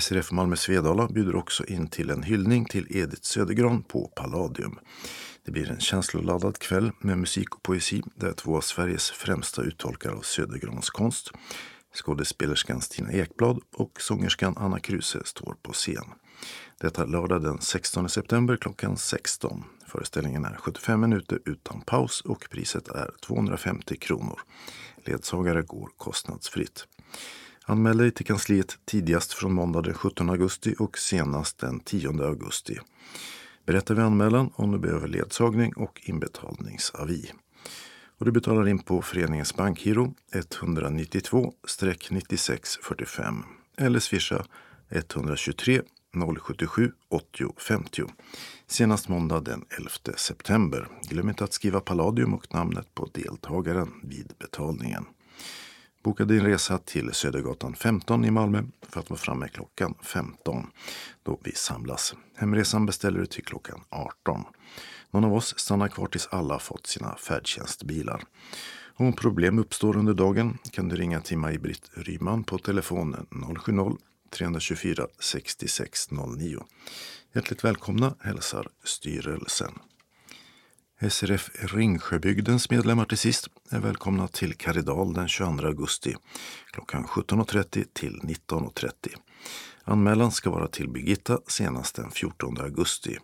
SRF Malmö Svedala bjuder också in till en hyllning till Edith Södergran på Palladium. Det blir en känsloladdad kväll med musik och poesi där två av Sveriges främsta uttolkare av Södergrans konst, skådespelerskan Stina Ekblad och sångerskan Anna Kruse står på scen. Detta lördag den 16 september klockan 16. Föreställningen är 75 minuter utan paus och priset är 250 kronor. Ledsagare går kostnadsfritt. Anmäl dig till kansliet tidigast från måndag den 17 augusti och senast den 10 augusti. Berätta vid anmälan om du behöver ledsagning och inbetalningsavi. Och du betalar in på föreningens bankgiro 192-9645 eller swisha 123 077 80 50. Senast måndag den 11 september. Glöm inte att skriva Palladium och namnet på deltagaren vid betalningen. Boka din resa till Södergatan 15 i Malmö för att vara framme klockan 15 då vi samlas. Hemresan beställer du till klockan 18. Någon av oss stannar kvar tills alla fått sina färdtjänstbilar. Om problem uppstår under dagen kan du ringa till Maj-Britt Ryman på telefon 070-324 6609. Hjärtligt välkomna hälsar styrelsen. SRF Ringsjöbygdens medlemmar till sist är välkomna till Karidal den 22 augusti klockan 17.30 till 19.30. Anmälan ska vara till Birgitta senast den 14 augusti.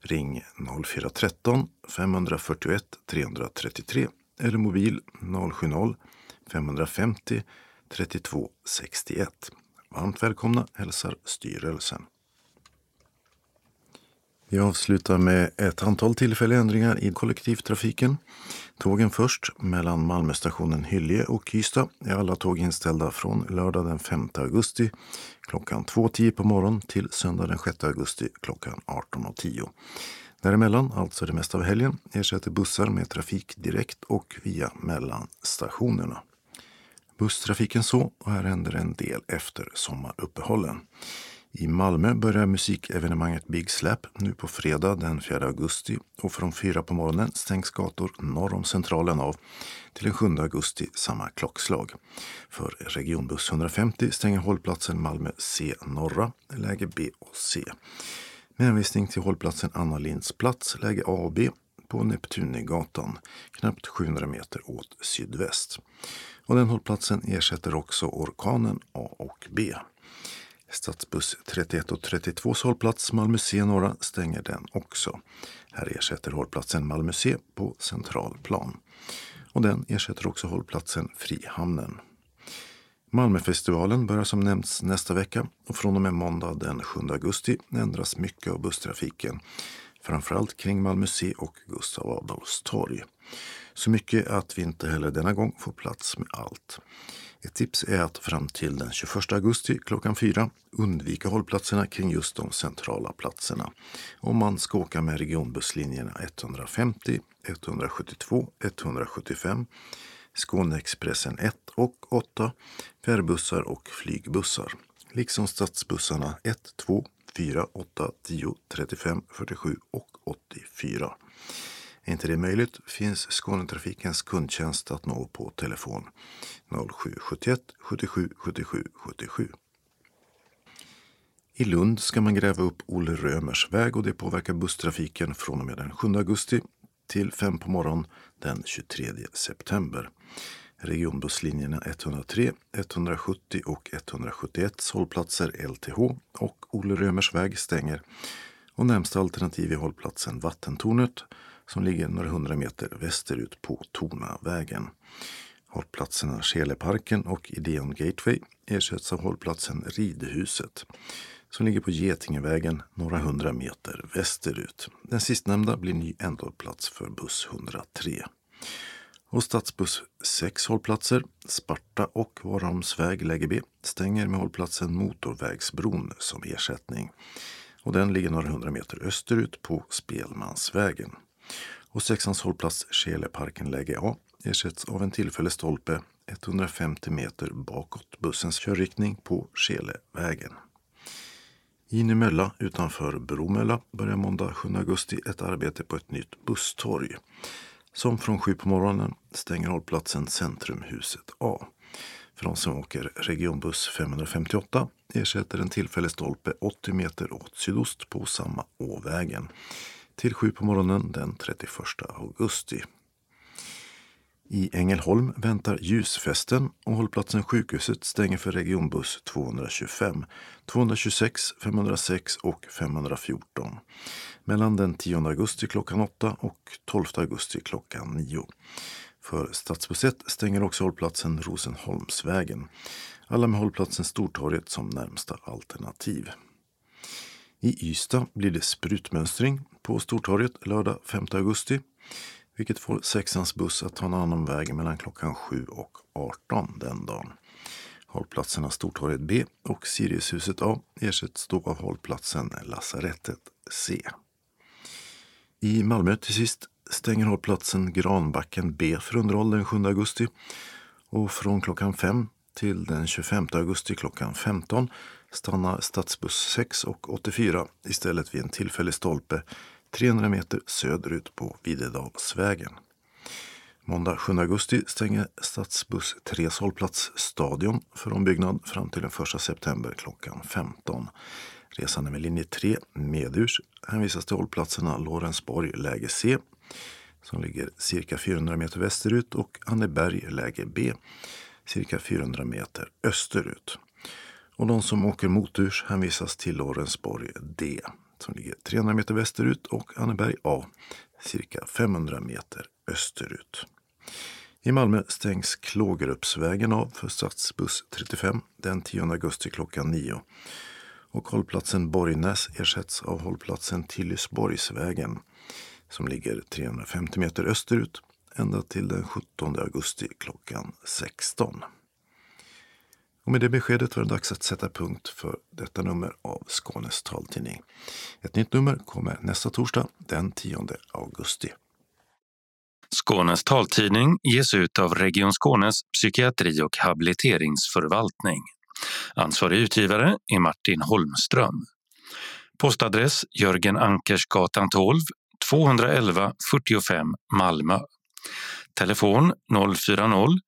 Ring 0413 541 333 eller mobil 070-550 32 61. Varmt välkomna hälsar styrelsen. Vi avslutar med ett antal tillfälliga ändringar i kollektivtrafiken. Tågen först. Mellan Malmöstationen Hyllie och Ystad är alla tåg inställda från lördag den 5 augusti klockan 2.10 på morgonen till söndag den 6 augusti klockan 18.10. Däremellan, alltså det mesta av helgen, ersätter bussar med trafik direkt och via mellanstationerna. Busstrafiken så och här händer en del efter sommaruppehållen. I Malmö börjar musikevenemanget Big Slap nu på fredag den 4 augusti och från fyra på morgonen stängs gator norr om Centralen av till den 7 augusti samma klockslag. För regionbuss 150 stänger hållplatsen Malmö C norra, läge B och C. Med hänvisning till hållplatsen Anna Linds plats, läge A och B på Neptunegatan, knappt 700 meter åt sydväst. Och den hållplatsen ersätter också orkanen A och B. Stadsbuss 31 och 32 hållplats Malmö C norra stänger den också. Här ersätter hållplatsen Malmö C på centralplan. Och den ersätter också hållplatsen Frihamnen. Malmöfestivalen börjar som nämnts nästa vecka och från och med måndag den 7 augusti ändras mycket av busstrafiken. Framförallt kring Malmö C och Gustav Adolfs torg. Så mycket att vi inte heller denna gång får plats med allt. Ett tips är att fram till den 21 augusti klockan 4 undvika hållplatserna kring just de centrala platserna. Om man ska åka med regionbusslinjerna 150, 172, 175, Skåneexpressen 1 och 8, färdbussar och flygbussar. Liksom stadsbussarna 1, 2, 4, 8, 10, 35, 47 och 84. Är inte det möjligt finns Skånetrafikens kundtjänst att nå på telefon 0771 77 77 77. I Lund ska man gräva upp Olle Römers väg och det påverkar busstrafiken från och med den 7 augusti till 5 på morgonen den 23 september. Regionbusslinjerna 103, 170 och 171 hållplatser LTH och Olle Römers väg stänger och närmsta alternativ är hållplatsen Vattentornet som ligger några hundra meter västerut på Tornavägen. Hållplatserna Skeleparken och Ideon Gateway ersätts av hållplatsen Ridhuset som ligger på Getingevägen några hundra meter västerut. Den sistnämnda blir ny ändhållplats för buss 103. Och stadsbuss 6 hållplatser, Sparta och Varholmsväg läge B, stänger med hållplatsen Motorvägsbron som ersättning. Och den ligger några hundra meter österut på Spelmansvägen. Och sexans hållplats Skeleparken läge A ersätts av en tillfällig stolpe 150 meter bakåt bussens körriktning på Skelevägen. I Nymölla utanför Bromölla börjar måndag 7 augusti ett arbete på ett nytt busstorg som från 7 på morgonen stänger hållplatsen Centrumhuset A. För de som åker regionbuss 558 ersätter en tillfällig stolpe 80 meter åt sydost på samma Åvägen till 7 på morgonen den 31 augusti. I Ängelholm väntar ljusfesten och hållplatsen Sjukhuset stänger för regionbuss 225, 226, 506 och 514 mellan den 10 augusti klockan 8 och 12 augusti klockan 9. För stadsbuss 1 stänger också hållplatsen Rosenholmsvägen. Alla med hållplatsen Stortorget som närmsta alternativ. I Ystad blir det sprutmönstring på Stortorget lördag 5 augusti vilket får sexans buss att ta en annan väg mellan klockan 7 och 18 den dagen. Hållplatserna Stortorget B och Siriushuset A ersätts då av hållplatsen Lasarettet C. I Malmö till sist stänger hållplatsen Granbacken B för underhåll den 7 augusti och från klockan 5 till den 25 augusti klockan 15 stannar stadsbuss 6 och 84 istället vid en tillfällig stolpe 300 meter söderut på Videdalsvägen. Måndag 7 augusti stänger stadsbuss 3 hållplats Stadion för ombyggnad fram till den 1 september klockan 15. Resande med linje 3 medurs hänvisas till hållplatserna Lorensborg läge C som ligger cirka 400 meter västerut och Anneberg läge B cirka 400 meter österut. Och de som åker moturs hänvisas till Lorensborg D som ligger 300 meter västerut och Anneberg A cirka 500 meter österut. I Malmö stängs Klågerupsvägen av för stadsbuss 35 den 10 augusti klockan 9 och hållplatsen Borgnäs ersätts av hållplatsen Tillysborgsvägen som ligger 350 meter österut ända till den 17 augusti klockan 16. Och med det beskedet var det dags att sätta punkt för detta nummer av Skånes taltidning. Ett nytt nummer kommer nästa torsdag den 10 augusti. Skånes taltidning ges ut av Region Skånes psykiatri och habiliteringsförvaltning. Ansvarig utgivare är Martin Holmström. Postadress Jörgen Ankersgatan 12, 211 45 Malmö. Telefon 040